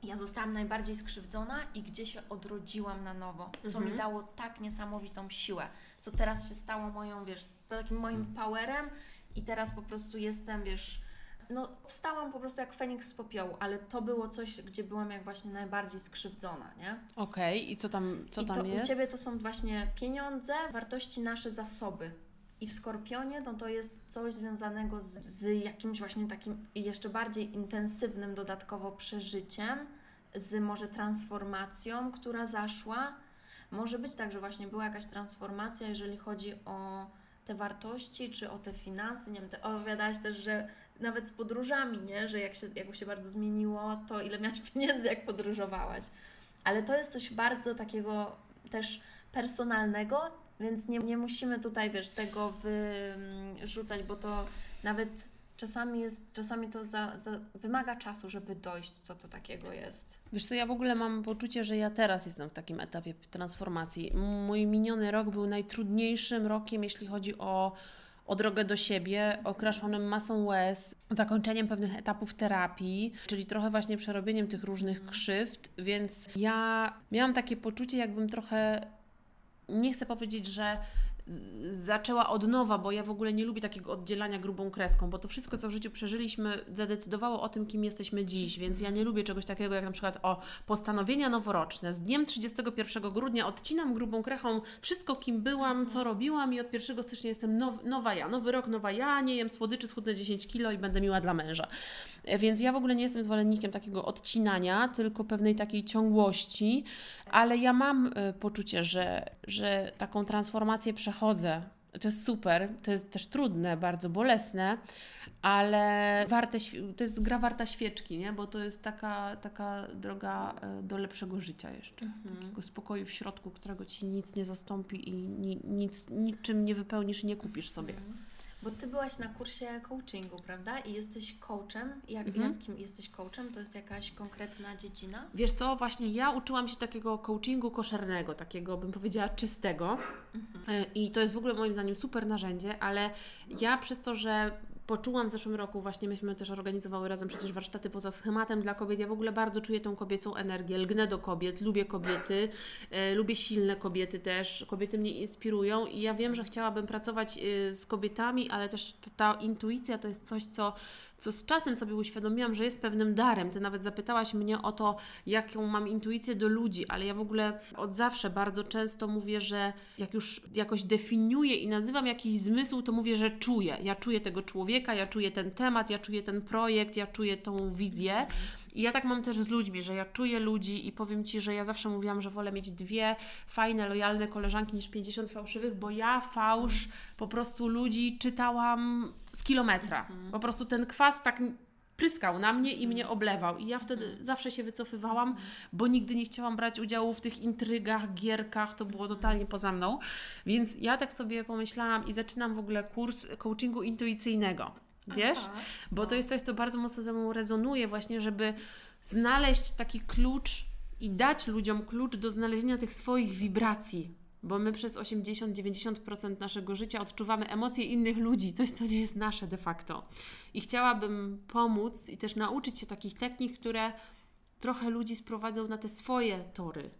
ja zostałam najbardziej skrzywdzona i gdzie się odrodziłam na nowo, co mhm. mi dało tak niesamowitą siłę, co teraz się stało moją, wiesz, takim moim powerem i teraz po prostu jestem, wiesz, no wstałam po prostu jak Feniks z popiołu, ale to było coś, gdzie byłam jak właśnie najbardziej skrzywdzona, nie? Okej, okay. i co tam, co I tam to jest? u Ciebie to są właśnie pieniądze, wartości, nasze zasoby. I w Skorpionie no to jest coś związanego z, z jakimś właśnie takim jeszcze bardziej intensywnym dodatkowo przeżyciem, z może transformacją, która zaszła. Może być tak, że właśnie była jakaś transformacja, jeżeli chodzi o te wartości, czy o te finanse. Nie wiem, ty opowiadałaś też, że nawet z podróżami, nie? Że jak się, jak się bardzo zmieniło, to ile miałaś pieniędzy, jak podróżowałaś. Ale to jest coś bardzo takiego też personalnego Więc nie, nie musimy tutaj, wiesz, tego wyrzucać, bo to nawet czasami jest, czasami to za, za, wymaga czasu, żeby dojść, co to takiego jest. Wiesz co, ja w ogóle mam poczucie, że ja teraz jestem w takim etapie transformacji. Mój miniony rok był najtrudniejszym rokiem, jeśli chodzi o o drogę do siebie, okraszonym masą łez, zakończeniem pewnych etapów terapii, czyli trochę właśnie przerobieniem tych różnych krzywd, więc ja miałam takie poczucie, jakbym trochę nie chcę powiedzieć, że zaczęła od nowa, bo ja w ogóle nie lubię takiego oddzielania grubą kreską, bo to wszystko, co w życiu przeżyliśmy, zadecydowało o tym, kim jesteśmy dziś, więc ja nie lubię czegoś takiego jak na przykład o postanowienia noworoczne. Z dniem 31 grudnia odcinam grubą krechą wszystko, kim byłam, co robiłam i od 1 stycznia jestem now, nowa ja. Nowy rok, nowa ja, nie jem słodyczy, schudnę 10 kilo i będę miła dla męża. Więc ja w ogóle nie jestem zwolennikiem takiego odcinania, tylko pewnej takiej ciągłości, ale ja mam y, poczucie, że, że taką transformację przechodzę. To jest super, to jest też trudne, bardzo bolesne, ale warte, to jest gra warta świeczki, nie? bo to jest taka, taka droga y, do lepszego życia jeszcze. Mhm. Takiego spokoju w środku, którego ci nic nie zastąpi i ni, nic, niczym nie wypełnisz i nie kupisz sobie. Mhm. Bo ty byłaś na kursie coachingu, prawda? I jesteś coachem. Jak, mhm. Jakim jesteś coachem? To jest jakaś konkretna dziedzina? Wiesz co, właśnie ja uczyłam się takiego coachingu koszernego, takiego bym powiedziała czystego. Mhm. I to jest w ogóle moim zdaniem super narzędzie, ale ja przez to, że poczułam w zeszłym roku, właśnie myśmy też organizowały razem przecież warsztaty poza schematem dla kobiet. Ja w ogóle bardzo czuję tą kobiecą energię, lgnę do kobiet, lubię kobiety, e, lubię silne kobiety też. Kobiety mnie inspirują i ja wiem, że chciałabym pracować e, z kobietami, ale też ta intuicja to jest coś, co co z czasem sobie uświadomiłam, że jest pewnym darem. Ty nawet zapytałaś mnie o to, jaką mam intuicję do ludzi, ale ja w ogóle od zawsze bardzo często mówię, że jak już jakoś definiuję i nazywam jakiś zmysł, to mówię, że czuję. Ja czuję tego człowieka, ja czuję ten temat, ja czuję ten projekt, ja czuję tą wizję. I ja tak mam też z ludźmi, że ja czuję ludzi i powiem Ci, że ja zawsze mówiłam, że wolę mieć dwie fajne, lojalne koleżanki niż 50 fałszywych, bo ja fałsz po prostu ludzi czytałam kilometra. Mhm. Po prostu ten kwas tak pryskał na mnie i mnie mhm. oblewał. I ja wtedy mhm. zawsze się wycofywałam, bo nigdy nie chciałam brać udziału w tych intrygach, gierkach, to było totalnie poza mną. Więc ja tak sobie pomyślałam i zaczynam w ogóle kurs coachingu intuicyjnego. Wiesz? Aha. Bo to jest coś, co bardzo mocno ze mną rezonuje, właśnie, żeby znaleźć taki klucz i dać ludziom klucz do znalezienia tych swoich wibracji bo my przez 80-90% naszego życia odczuwamy emocje innych ludzi, coś, co nie jest nasze de facto. I chciałabym pomóc i też nauczyć się takich technik, które trochę ludzi sprowadzą na te swoje tory,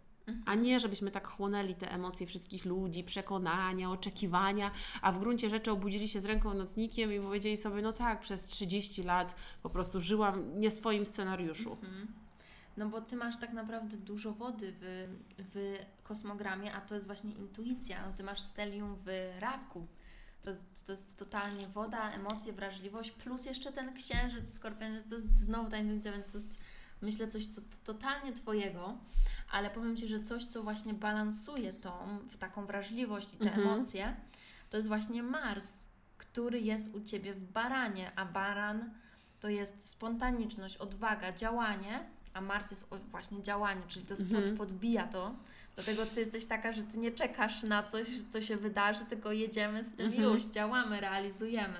a nie żebyśmy tak chłonęli te emocje wszystkich ludzi, przekonania, oczekiwania, a w gruncie rzeczy obudzili się z ręką nocnikiem i powiedzieli sobie, no tak, przez 30 lat po prostu żyłam nie swoim scenariuszu. Mhm. No bo ty masz tak naprawdę dużo wody w, w kosmogramie, a to jest właśnie intuicja. No ty masz stelium w raku. To jest, to jest totalnie woda, emocje, wrażliwość, plus jeszcze ten księżyc, skorpion, to jest znowu ta intuicja, więc to jest myślę coś, co totalnie Twojego, ale powiem Ci, że coś, co właśnie balansuje tą, w taką wrażliwość i te mhm. emocje, to jest właśnie Mars, który jest u Ciebie w baranie, a baran to jest spontaniczność, odwaga, działanie, a Mars jest właśnie działanie, czyli to jest mhm. pod, podbija to. Dlatego ty jesteś taka, że ty nie czekasz na coś, co się wydarzy, tylko jedziemy z tym mhm. już, działamy, realizujemy.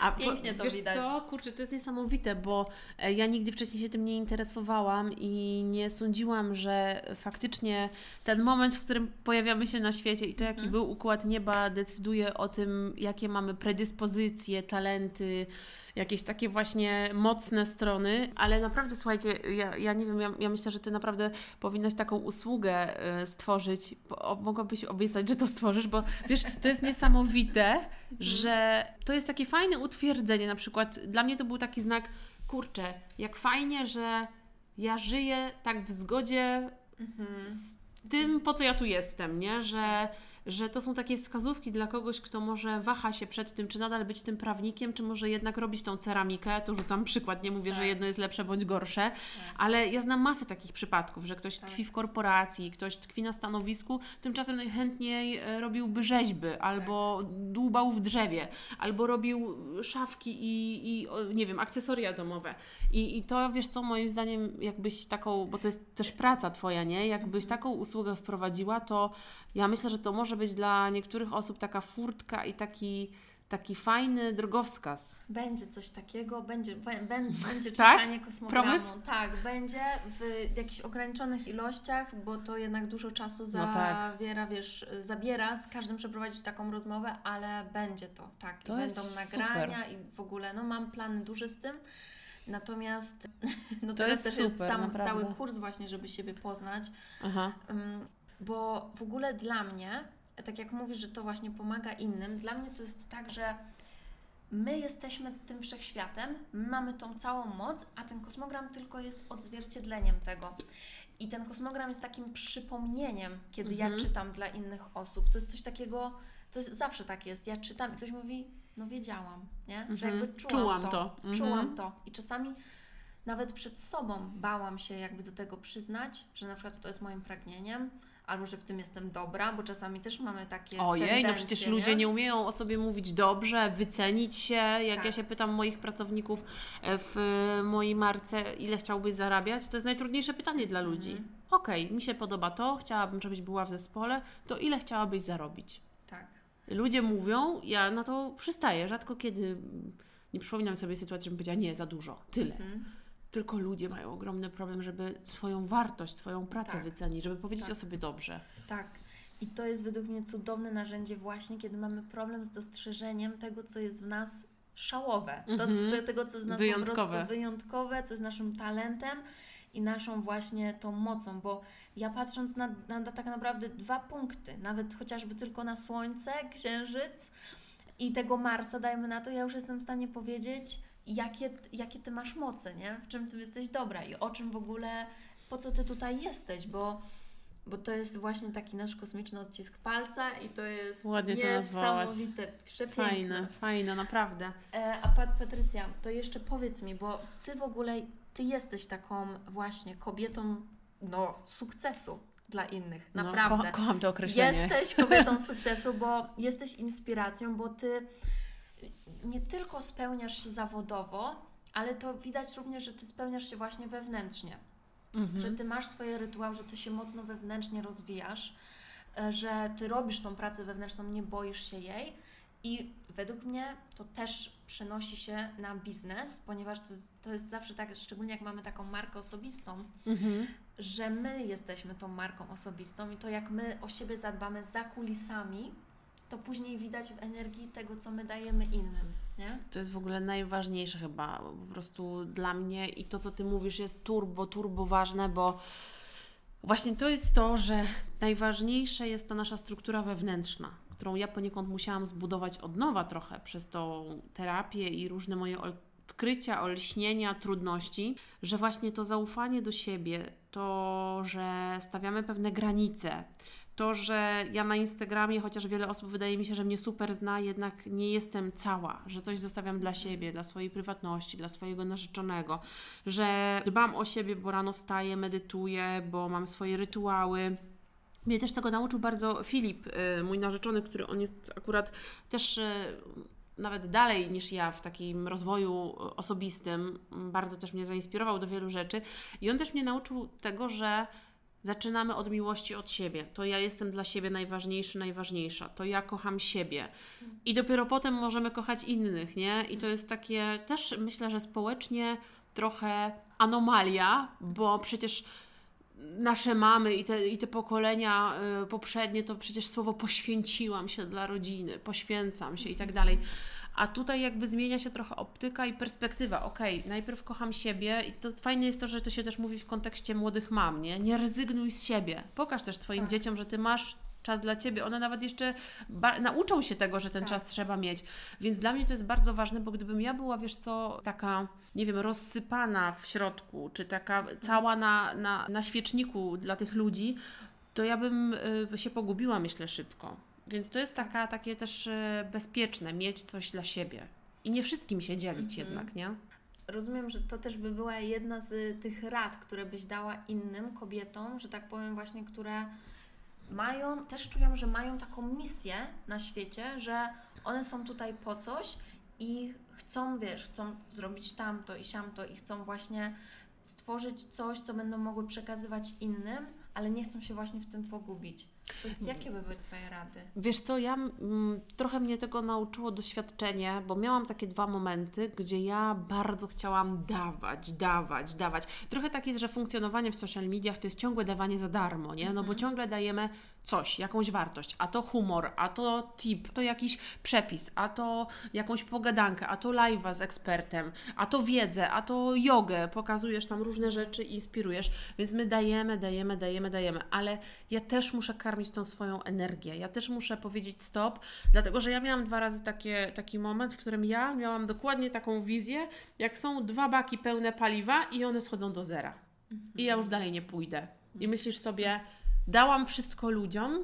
A Pięknie to wiesz widać. co, kurczę, to jest niesamowite, bo e, ja nigdy wcześniej się tym nie interesowałam i nie sądziłam, że faktycznie ten moment, w którym pojawiamy się na świecie i to, jaki mhm. był układ nieba, decyduje o tym, jakie mamy predyspozycje, talenty, jakieś takie właśnie mocne strony, ale naprawdę słuchajcie, ja, ja nie wiem, ja, ja myślę, że Ty naprawdę powinnaś taką usługę y, stworzyć. Mogłabyś obiecać, że to stworzysz, bo wiesz, to jest niesamowite, że to jest takie fajne utwierdzenie. Na przykład dla mnie to był taki znak, kurczę, jak fajnie, że ja żyję tak w zgodzie mhm. z tym, po co ja tu jestem, nie? Że że to są takie wskazówki dla kogoś, kto może waha się przed tym, czy nadal być tym prawnikiem, czy może jednak robić tą ceramikę. Tu rzucam przykład, nie mówię, tak. że jedno jest lepsze bądź gorsze, tak. ale ja znam masę takich przypadków, że ktoś tak. tkwi w korporacji, ktoś tkwi na stanowisku, tymczasem najchętniej e, robiłby rzeźby, albo tak. dłubał w drzewie, albo robił szafki i, i nie wiem, akcesoria domowe. I, I to, wiesz co, moim zdaniem, jakbyś taką, bo to jest też praca Twoja, nie? Jakbyś mhm. taką usługę wprowadziła, to ja myślę, że to może może być dla niektórych osób taka furtka i taki taki fajny drogowskaz. Będzie coś takiego, będzie, będzie tak? czytanie kosmogramu. Promise? Tak, będzie w jakichś ograniczonych ilościach, bo to jednak dużo czasu no tak. zawiera, tak. wiesz, zabiera z każdym przeprowadzić taką rozmowę, ale będzie to, tak. To I będą nagrania super. i w ogóle, no mam plany duże z tym. Natomiast no to jest też super, jest sam naprawdę. cały kurs właśnie, żeby siebie poznać. Aha. Bo w ogóle dla mnie tak jak mówisz, że to właśnie pomaga innym, dla mnie to jest tak, że my jesteśmy tym wszechświatem, my mamy tą całą moc, a ten kosmogram tylko jest odzwierciedleniem tego. I ten kosmogram jest takim przypomnieniem, kiedy mhm. ja czytam dla innych osób. To jest coś takiego, to jest, zawsze tak jest. Ja czytam i ktoś mówi, no wiedziałam, nie? Że mhm. jakby czułam, czułam to. to. Mhm. Czułam to. I czasami nawet przed sobą bałam się jakby do tego przyznać, że na przykład to jest moim pragnieniem, albo że w tym jestem dobra, bo czasami też mamy takie Ojej, no przecież nie? ludzie nie umieją o sobie mówić dobrze, wycenić się. Jak tak. ja się pytam moich pracowników e, w mojej marce, ile chciałbyś zarabiać, to jest najtrudniejsze pytanie dla ludzi. Mhm. Okej, okay, mi się podoba to, chciałabym, żebyś była w zespole, to ile chciałabyś zarobić? Tak. Ludzie mówią, ja na to przystaję, rzadko kiedy nie przypominam sobie sytuacji, żebym powiedziała nie, za dużo, tyle. Mhm. Tylko ludzie mają ogromny problem, żeby swoją wartość, swoją pracę tak. wycenić, żeby powiedzieć tak. o sobie dobrze. Tak. I to jest według mnie cudowne narzędzie właśnie, kiedy mamy problem z dostrzeżeniem tego, co jest w nas szałowe. To, mhm. tego, co jest w nas wyjątkowe. po prostu wyjątkowe, co jest naszym talentem i naszą właśnie tą mocą, bo ja patrząc na, na tak naprawdę dwa punkty, nawet chociażby tylko na Słońce, Księżyc i tego Marsa, dajmy na to, ja już jestem w stanie powiedzieć, jakie, jakie ty masz moce, nie? W czym ty jesteś dobra i o czym w ogóle, po co ty tutaj jesteś, bo, bo to jest właśnie taki nasz kosmiczny odcisk palca i to jest Ładnie to niesamowite, przepiękne. Fajne, fajne, naprawdę. E, a Pat, Patrycja, to jeszcze powiedz mi, bo ty w ogóle, ty jesteś taką właśnie kobietą, no, sukcesu dla innych, naprawdę. No, ko kocham to określenie. Jesteś kobietą sukcesu, bo jesteś inspiracją, bo ty nie tylko spełniasz się zawodowo, ale to widać również, że ty spełniasz się właśnie wewnętrznie. Mhm. Że ty masz swoje rytuały, że ty się mocno wewnętrznie rozwijasz, e, że ty robisz tą pracę wewnętrzną, nie boisz się jej. I według mnie to też przenosi się na biznes, ponieważ to jest, to jest zawsze tak, szczególnie jak mamy taką markę osobistą, mhm. że my jesteśmy tą marką osobistą i to jak my o siebie zadbamy za kulisami, to później widać w energii tego, co my dajemy innym. Nie? To jest w ogóle najważniejsze chyba po prostu dla mnie i to, co Ty mówisz jest turbo, turbo ważne, bo właśnie to jest to, że najważniejsze jest ta nasza struktura wewnętrzna, którą ja poniekąd musiałam zbudować od nowa trochę przez tą terapię i różne moje odkrycia, olśnienia, trudności, że właśnie to zaufanie do siebie, to, że stawiamy pewne granice, to, że ja na Instagramie, chociaż wiele osób wydaje mi się, że mnie super zna, jednak nie jestem cała, że coś zostawiam dla siebie, dla swojej prywatności, dla swojego narzeczonego, że dbam o siebie, bo rano wstaję, medytuję, bo mam swoje rytuały. Mnie też tego nauczył bardzo Filip, y, mój narzeczony, który on jest akurat też y, nawet dalej niż ja w takim rozwoju osobistym, bardzo też mnie zainspirował do wielu rzeczy i on też mnie nauczył tego, że Zaczynamy od miłości od siebie. To ja jestem dla siebie najważniejszy, najważniejsza. To ja kocham siebie. I dopiero potem możemy kochać innych, nie? I to jest takie też myślę, że społecznie trochę anomalia, bo przecież nasze mamy i te, i te pokolenia y, poprzednie, to przecież słowo poświęciłam się dla rodziny, poświęcam się i tak dalej. A tutaj jakby zmienia się trochę optyka i perspektywa. Okej, okay, najpierw kocham siebie i to fajne jest to, że to się też mówi w kontekście młodych mam, nie? Nie rezygnuj z siebie. Pokaż też Twoim tak. dzieciom, że Ty masz czas dla Ciebie. One nawet jeszcze nauczą się tego, że ten tak. czas trzeba mieć. Więc dla mnie to jest bardzo ważne, bo gdybym ja była, wiesz co, taka, nie wiem, rozsypana w środku, czy taka cała na, na, na świeczniku dla tych ludzi, to ja bym y, się pogubiła, myślę, szybko. Więc to jest taka, takie też y, bezpieczne, mieć coś dla siebie. I nie wszystkim się dzielić mhm. jednak, nie? Rozumiem, że to też by była jedna z tych rad, które byś dała innym kobietom, że tak powiem właśnie, które mają, też czują, że mają taką misję na świecie, że one są tutaj po coś i chcą, wiesz, chcą zrobić tamto i siamto i chcą właśnie stworzyć coś, co będą mogły przekazywać innym, ale nie chcą się właśnie w tym pogubić. To jakie by były Twoje rady? Wiesz co, ja trochę mnie tego nauczyło doświadczenie, bo miałam takie dwa momenty, gdzie ja bardzo chciałam dawać, dawać, dawać. Trochę tak jest, że funkcjonowanie w social mediach to jest ciągłe dawanie za darmo, nie? No bo ciągle dajemy coś, jakąś wartość, a to humor, a to tip, to jakiś przepis, a to jakąś pogadankę, a to live'a z ekspertem, a to wiedzę, a to jogę, pokazujesz tam różne rzeczy, inspirujesz, więc my dajemy, dajemy, dajemy, dajemy, ale ja też muszę karmić tą swoją energię, ja też muszę powiedzieć stop, dlatego, że ja miałam dwa razy takie, taki moment, w którym ja miałam dokładnie taką wizję, jak są dwa baki pełne paliwa i one schodzą do zera i ja już dalej nie pójdę. I myślisz sobie, dałam wszystko ludziom,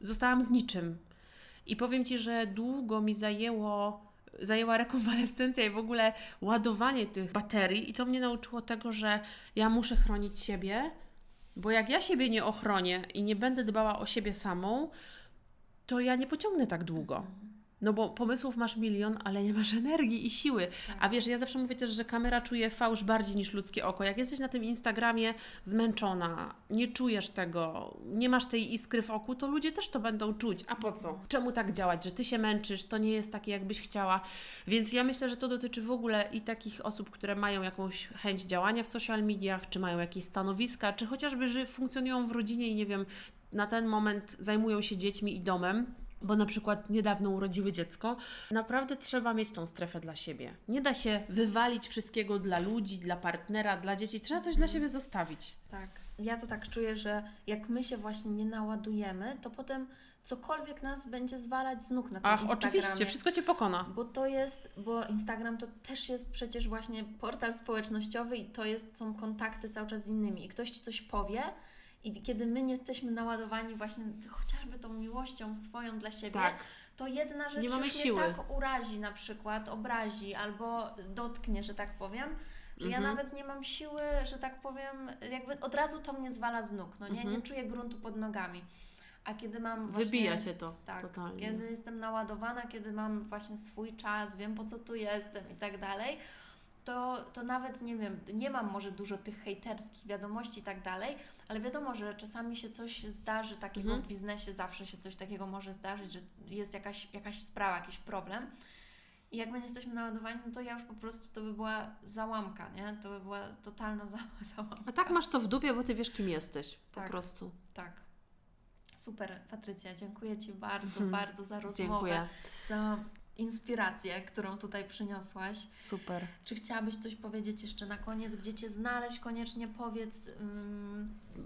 zostałam z niczym. I powiem Ci, że długo mi zajęło, zajęła rekonwalescencja i w ogóle ładowanie tych baterii, i to mnie nauczyło tego, że ja muszę chronić siebie, bo jak ja siebie nie ochronię i nie będę dbała o siebie samą, to ja nie pociągnę tak długo. No bo pomysłów masz milion, ale nie masz energii i siły. A wiesz, ja zawsze mówię też, że kamera czuje fałsz bardziej niż ludzkie oko. Jak jesteś na tym Instagramie zmęczona, nie czujesz tego, nie masz tej iskry w oku, to ludzie też to będą czuć. A po co? Czemu tak działać, że ty się męczysz, to nie jest takie, jakbyś chciała. Więc ja myślę, że to dotyczy w ogóle i takich osób, które mają jakąś chęć działania w social mediach, czy mają jakieś stanowiska, czy chociażby, że funkcjonują w rodzinie i nie wiem, na ten moment zajmują się dziećmi i domem bo na przykład niedawno urodziły dziecko, naprawdę trzeba mieć tą strefę dla siebie. Nie da się wywalić wszystkiego dla ludzi, dla partnera, dla dzieci. Trzeba coś dla siebie zostawić. Tak. Ja to tak czuję, że jak my się właśnie nie naładujemy, to potem cokolwiek nas będzie zwalać z nóg na tym Ach, Instagramie. oczywiście, wszystko Cię pokona. Bo to jest, bo Instagram to też jest przecież właśnie portal społecznościowy i to jest, są kontakty cały czas z innymi. I ktoś Ci coś powie i kiedy my nie jesteśmy naładowani właśnie chociażby tą miłością swoją dla siebie, Tak. to jedna rzecz Nie mamy już siły. mnie tak urazi na przykład, obrazi albo dotknie, że tak powiem, że ja Mhm. nawet nie mam siły, że tak powiem, jakby od razu to mnie zwala z nóg, no nie? Mhm. Nie czuję gruntu pod nogami. A kiedy mam właśnie... Wybija się to tak, totalnie. Kiedy jestem naładowana, kiedy mam właśnie swój czas, wiem po co tu jestem i tak dalej, to, to nawet nie wiem, nie mam może dużo tych hejterskich wiadomości i tak dalej, ale wiadomo, że czasami się coś zdarzy takiego Mhm. w biznesie, zawsze się coś takiego może zdarzyć, że jest jakaś, jakaś sprawa, jakiś problem. I jak my nie jesteśmy naładowani, no to ja już po prostu to by była załamka, nie? To by była totalna za, załamka. A tak masz to w dupie, bo Ty wiesz, kim jesteś. Po Tak. prostu. Tak. Super, Patrycja, dziękuję Ci bardzo, Mhm. bardzo za rozmowę, Dziękuję. za inspirację, którą tutaj przyniosłaś. Super. Czy chciałabyś coś powiedzieć jeszcze na koniec? Gdzie Cię znaleźć? Koniecznie powiedz,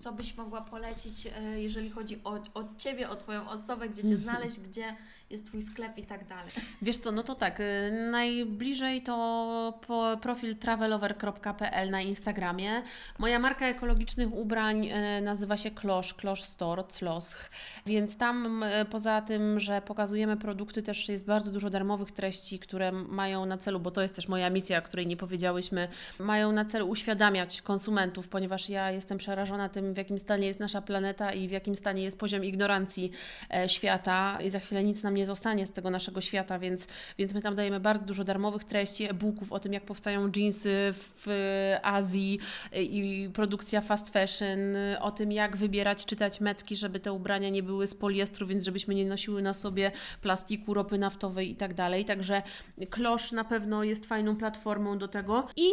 co byś mogła polecić, y, jeżeli chodzi o, o Ciebie, o Twoją osobę, gdzie Cię znaleźć, gdzie jest Twój sklep i tak dalej. Wiesz co, no to tak, y, najbliżej to profil travelover.pl na Instagramie. Moja marka ekologicznych ubrań y, nazywa się Klosz, Klosz Store, Closch, więc tam y, poza tym, że pokazujemy produkty, też jest bardzo dużo darmowych treści, które mają na celu, bo to jest też moja misja, o której nie powiedziałyśmy, mają na celu uświadamiać konsumentów, ponieważ ja jestem przerażona tym, w jakim stanie jest nasza planeta i w jakim stanie jest poziom ignorancji e, świata i za chwilę nic nam nie zostanie z tego naszego świata, więc, więc my tam dajemy bardzo dużo darmowych treści, e-booków o tym, jak powstają jeansy w e, Azji e, i produkcja fast fashion, e, o tym, jak wybierać, czytać metki, żeby te ubrania nie były z poliestru, więc żebyśmy nie nosiły na sobie plastiku, ropy naftowej i tak dalej. Także Klosz na pewno jest fajną platformą do tego. I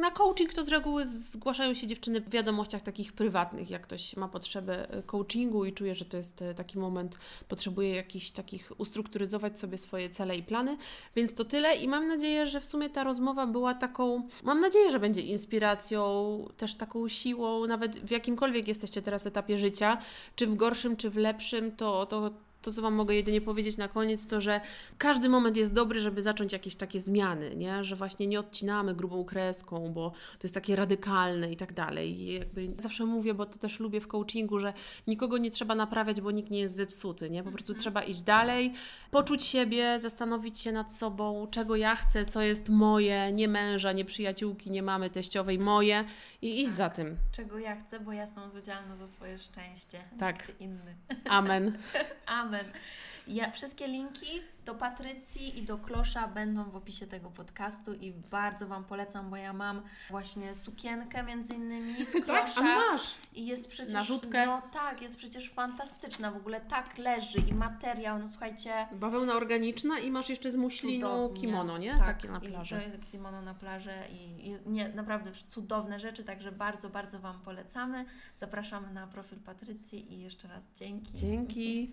na coaching to z reguły zgłaszają się dziewczyny w wiadomościach takich prywatnych, jak ktoś ma potrzebę coachingu i czuje, że to jest taki moment, potrzebuje jakichś takich ustrukturyzować sobie swoje cele i plany. Więc to tyle i mam nadzieję, że w sumie ta rozmowa była taką, mam nadzieję, że będzie inspiracją, też taką siłą, nawet w jakimkolwiek jesteście teraz etapie życia, czy w gorszym, czy w lepszym, to, to to, co Wam mogę jedynie powiedzieć na koniec, to że każdy moment jest dobry, żeby zacząć jakieś takie zmiany, nie? że właśnie nie odcinamy grubą kreską, bo to jest takie radykalne i tak dalej. I jakby zawsze mówię, bo to też lubię w coachingu, że nikogo nie trzeba naprawiać, bo nikt nie jest zepsuty. Nie? Po prostu trzeba iść dalej, poczuć siebie, zastanowić się nad sobą, czego ja chcę, co jest moje, nie męża, nie przyjaciółki, nie mamy teściowej, moje i iść za tym. Czego ja chcę, bo ja jestem odpowiedzialna za swoje szczęście. Tak. Nikt inny. Amen. Amen. Ja, wszystkie linki do Patrycji i do Klosza będą w opisie tego podcastu i bardzo Wam polecam, bo ja mam właśnie sukienkę między innymi z Klosza. tak, a masz. I jest przecież, Narzutkę. no tak, jest przecież fantastyczna, w ogóle tak leży i materiał, no słuchajcie, Bawełna organiczna i masz jeszcze z muślinu cudownie. kimono, nie? Tak, Takie na i plaży. Jest kimono na plażę i nie, naprawdę cudowne rzeczy, także bardzo, bardzo Wam polecamy. Zapraszamy na profil Patrycji i jeszcze raz dzięki. Dzięki.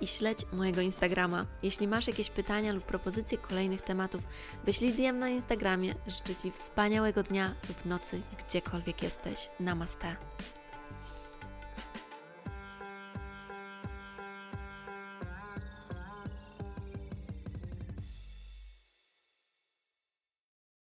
i śledź mojego Instagrama. Jeśli masz jakieś pytania lub propozycje kolejnych tematów, wyślij DM na Instagramie. Życzę Ci wspaniałego dnia lub nocy, gdziekolwiek jesteś. Namaste.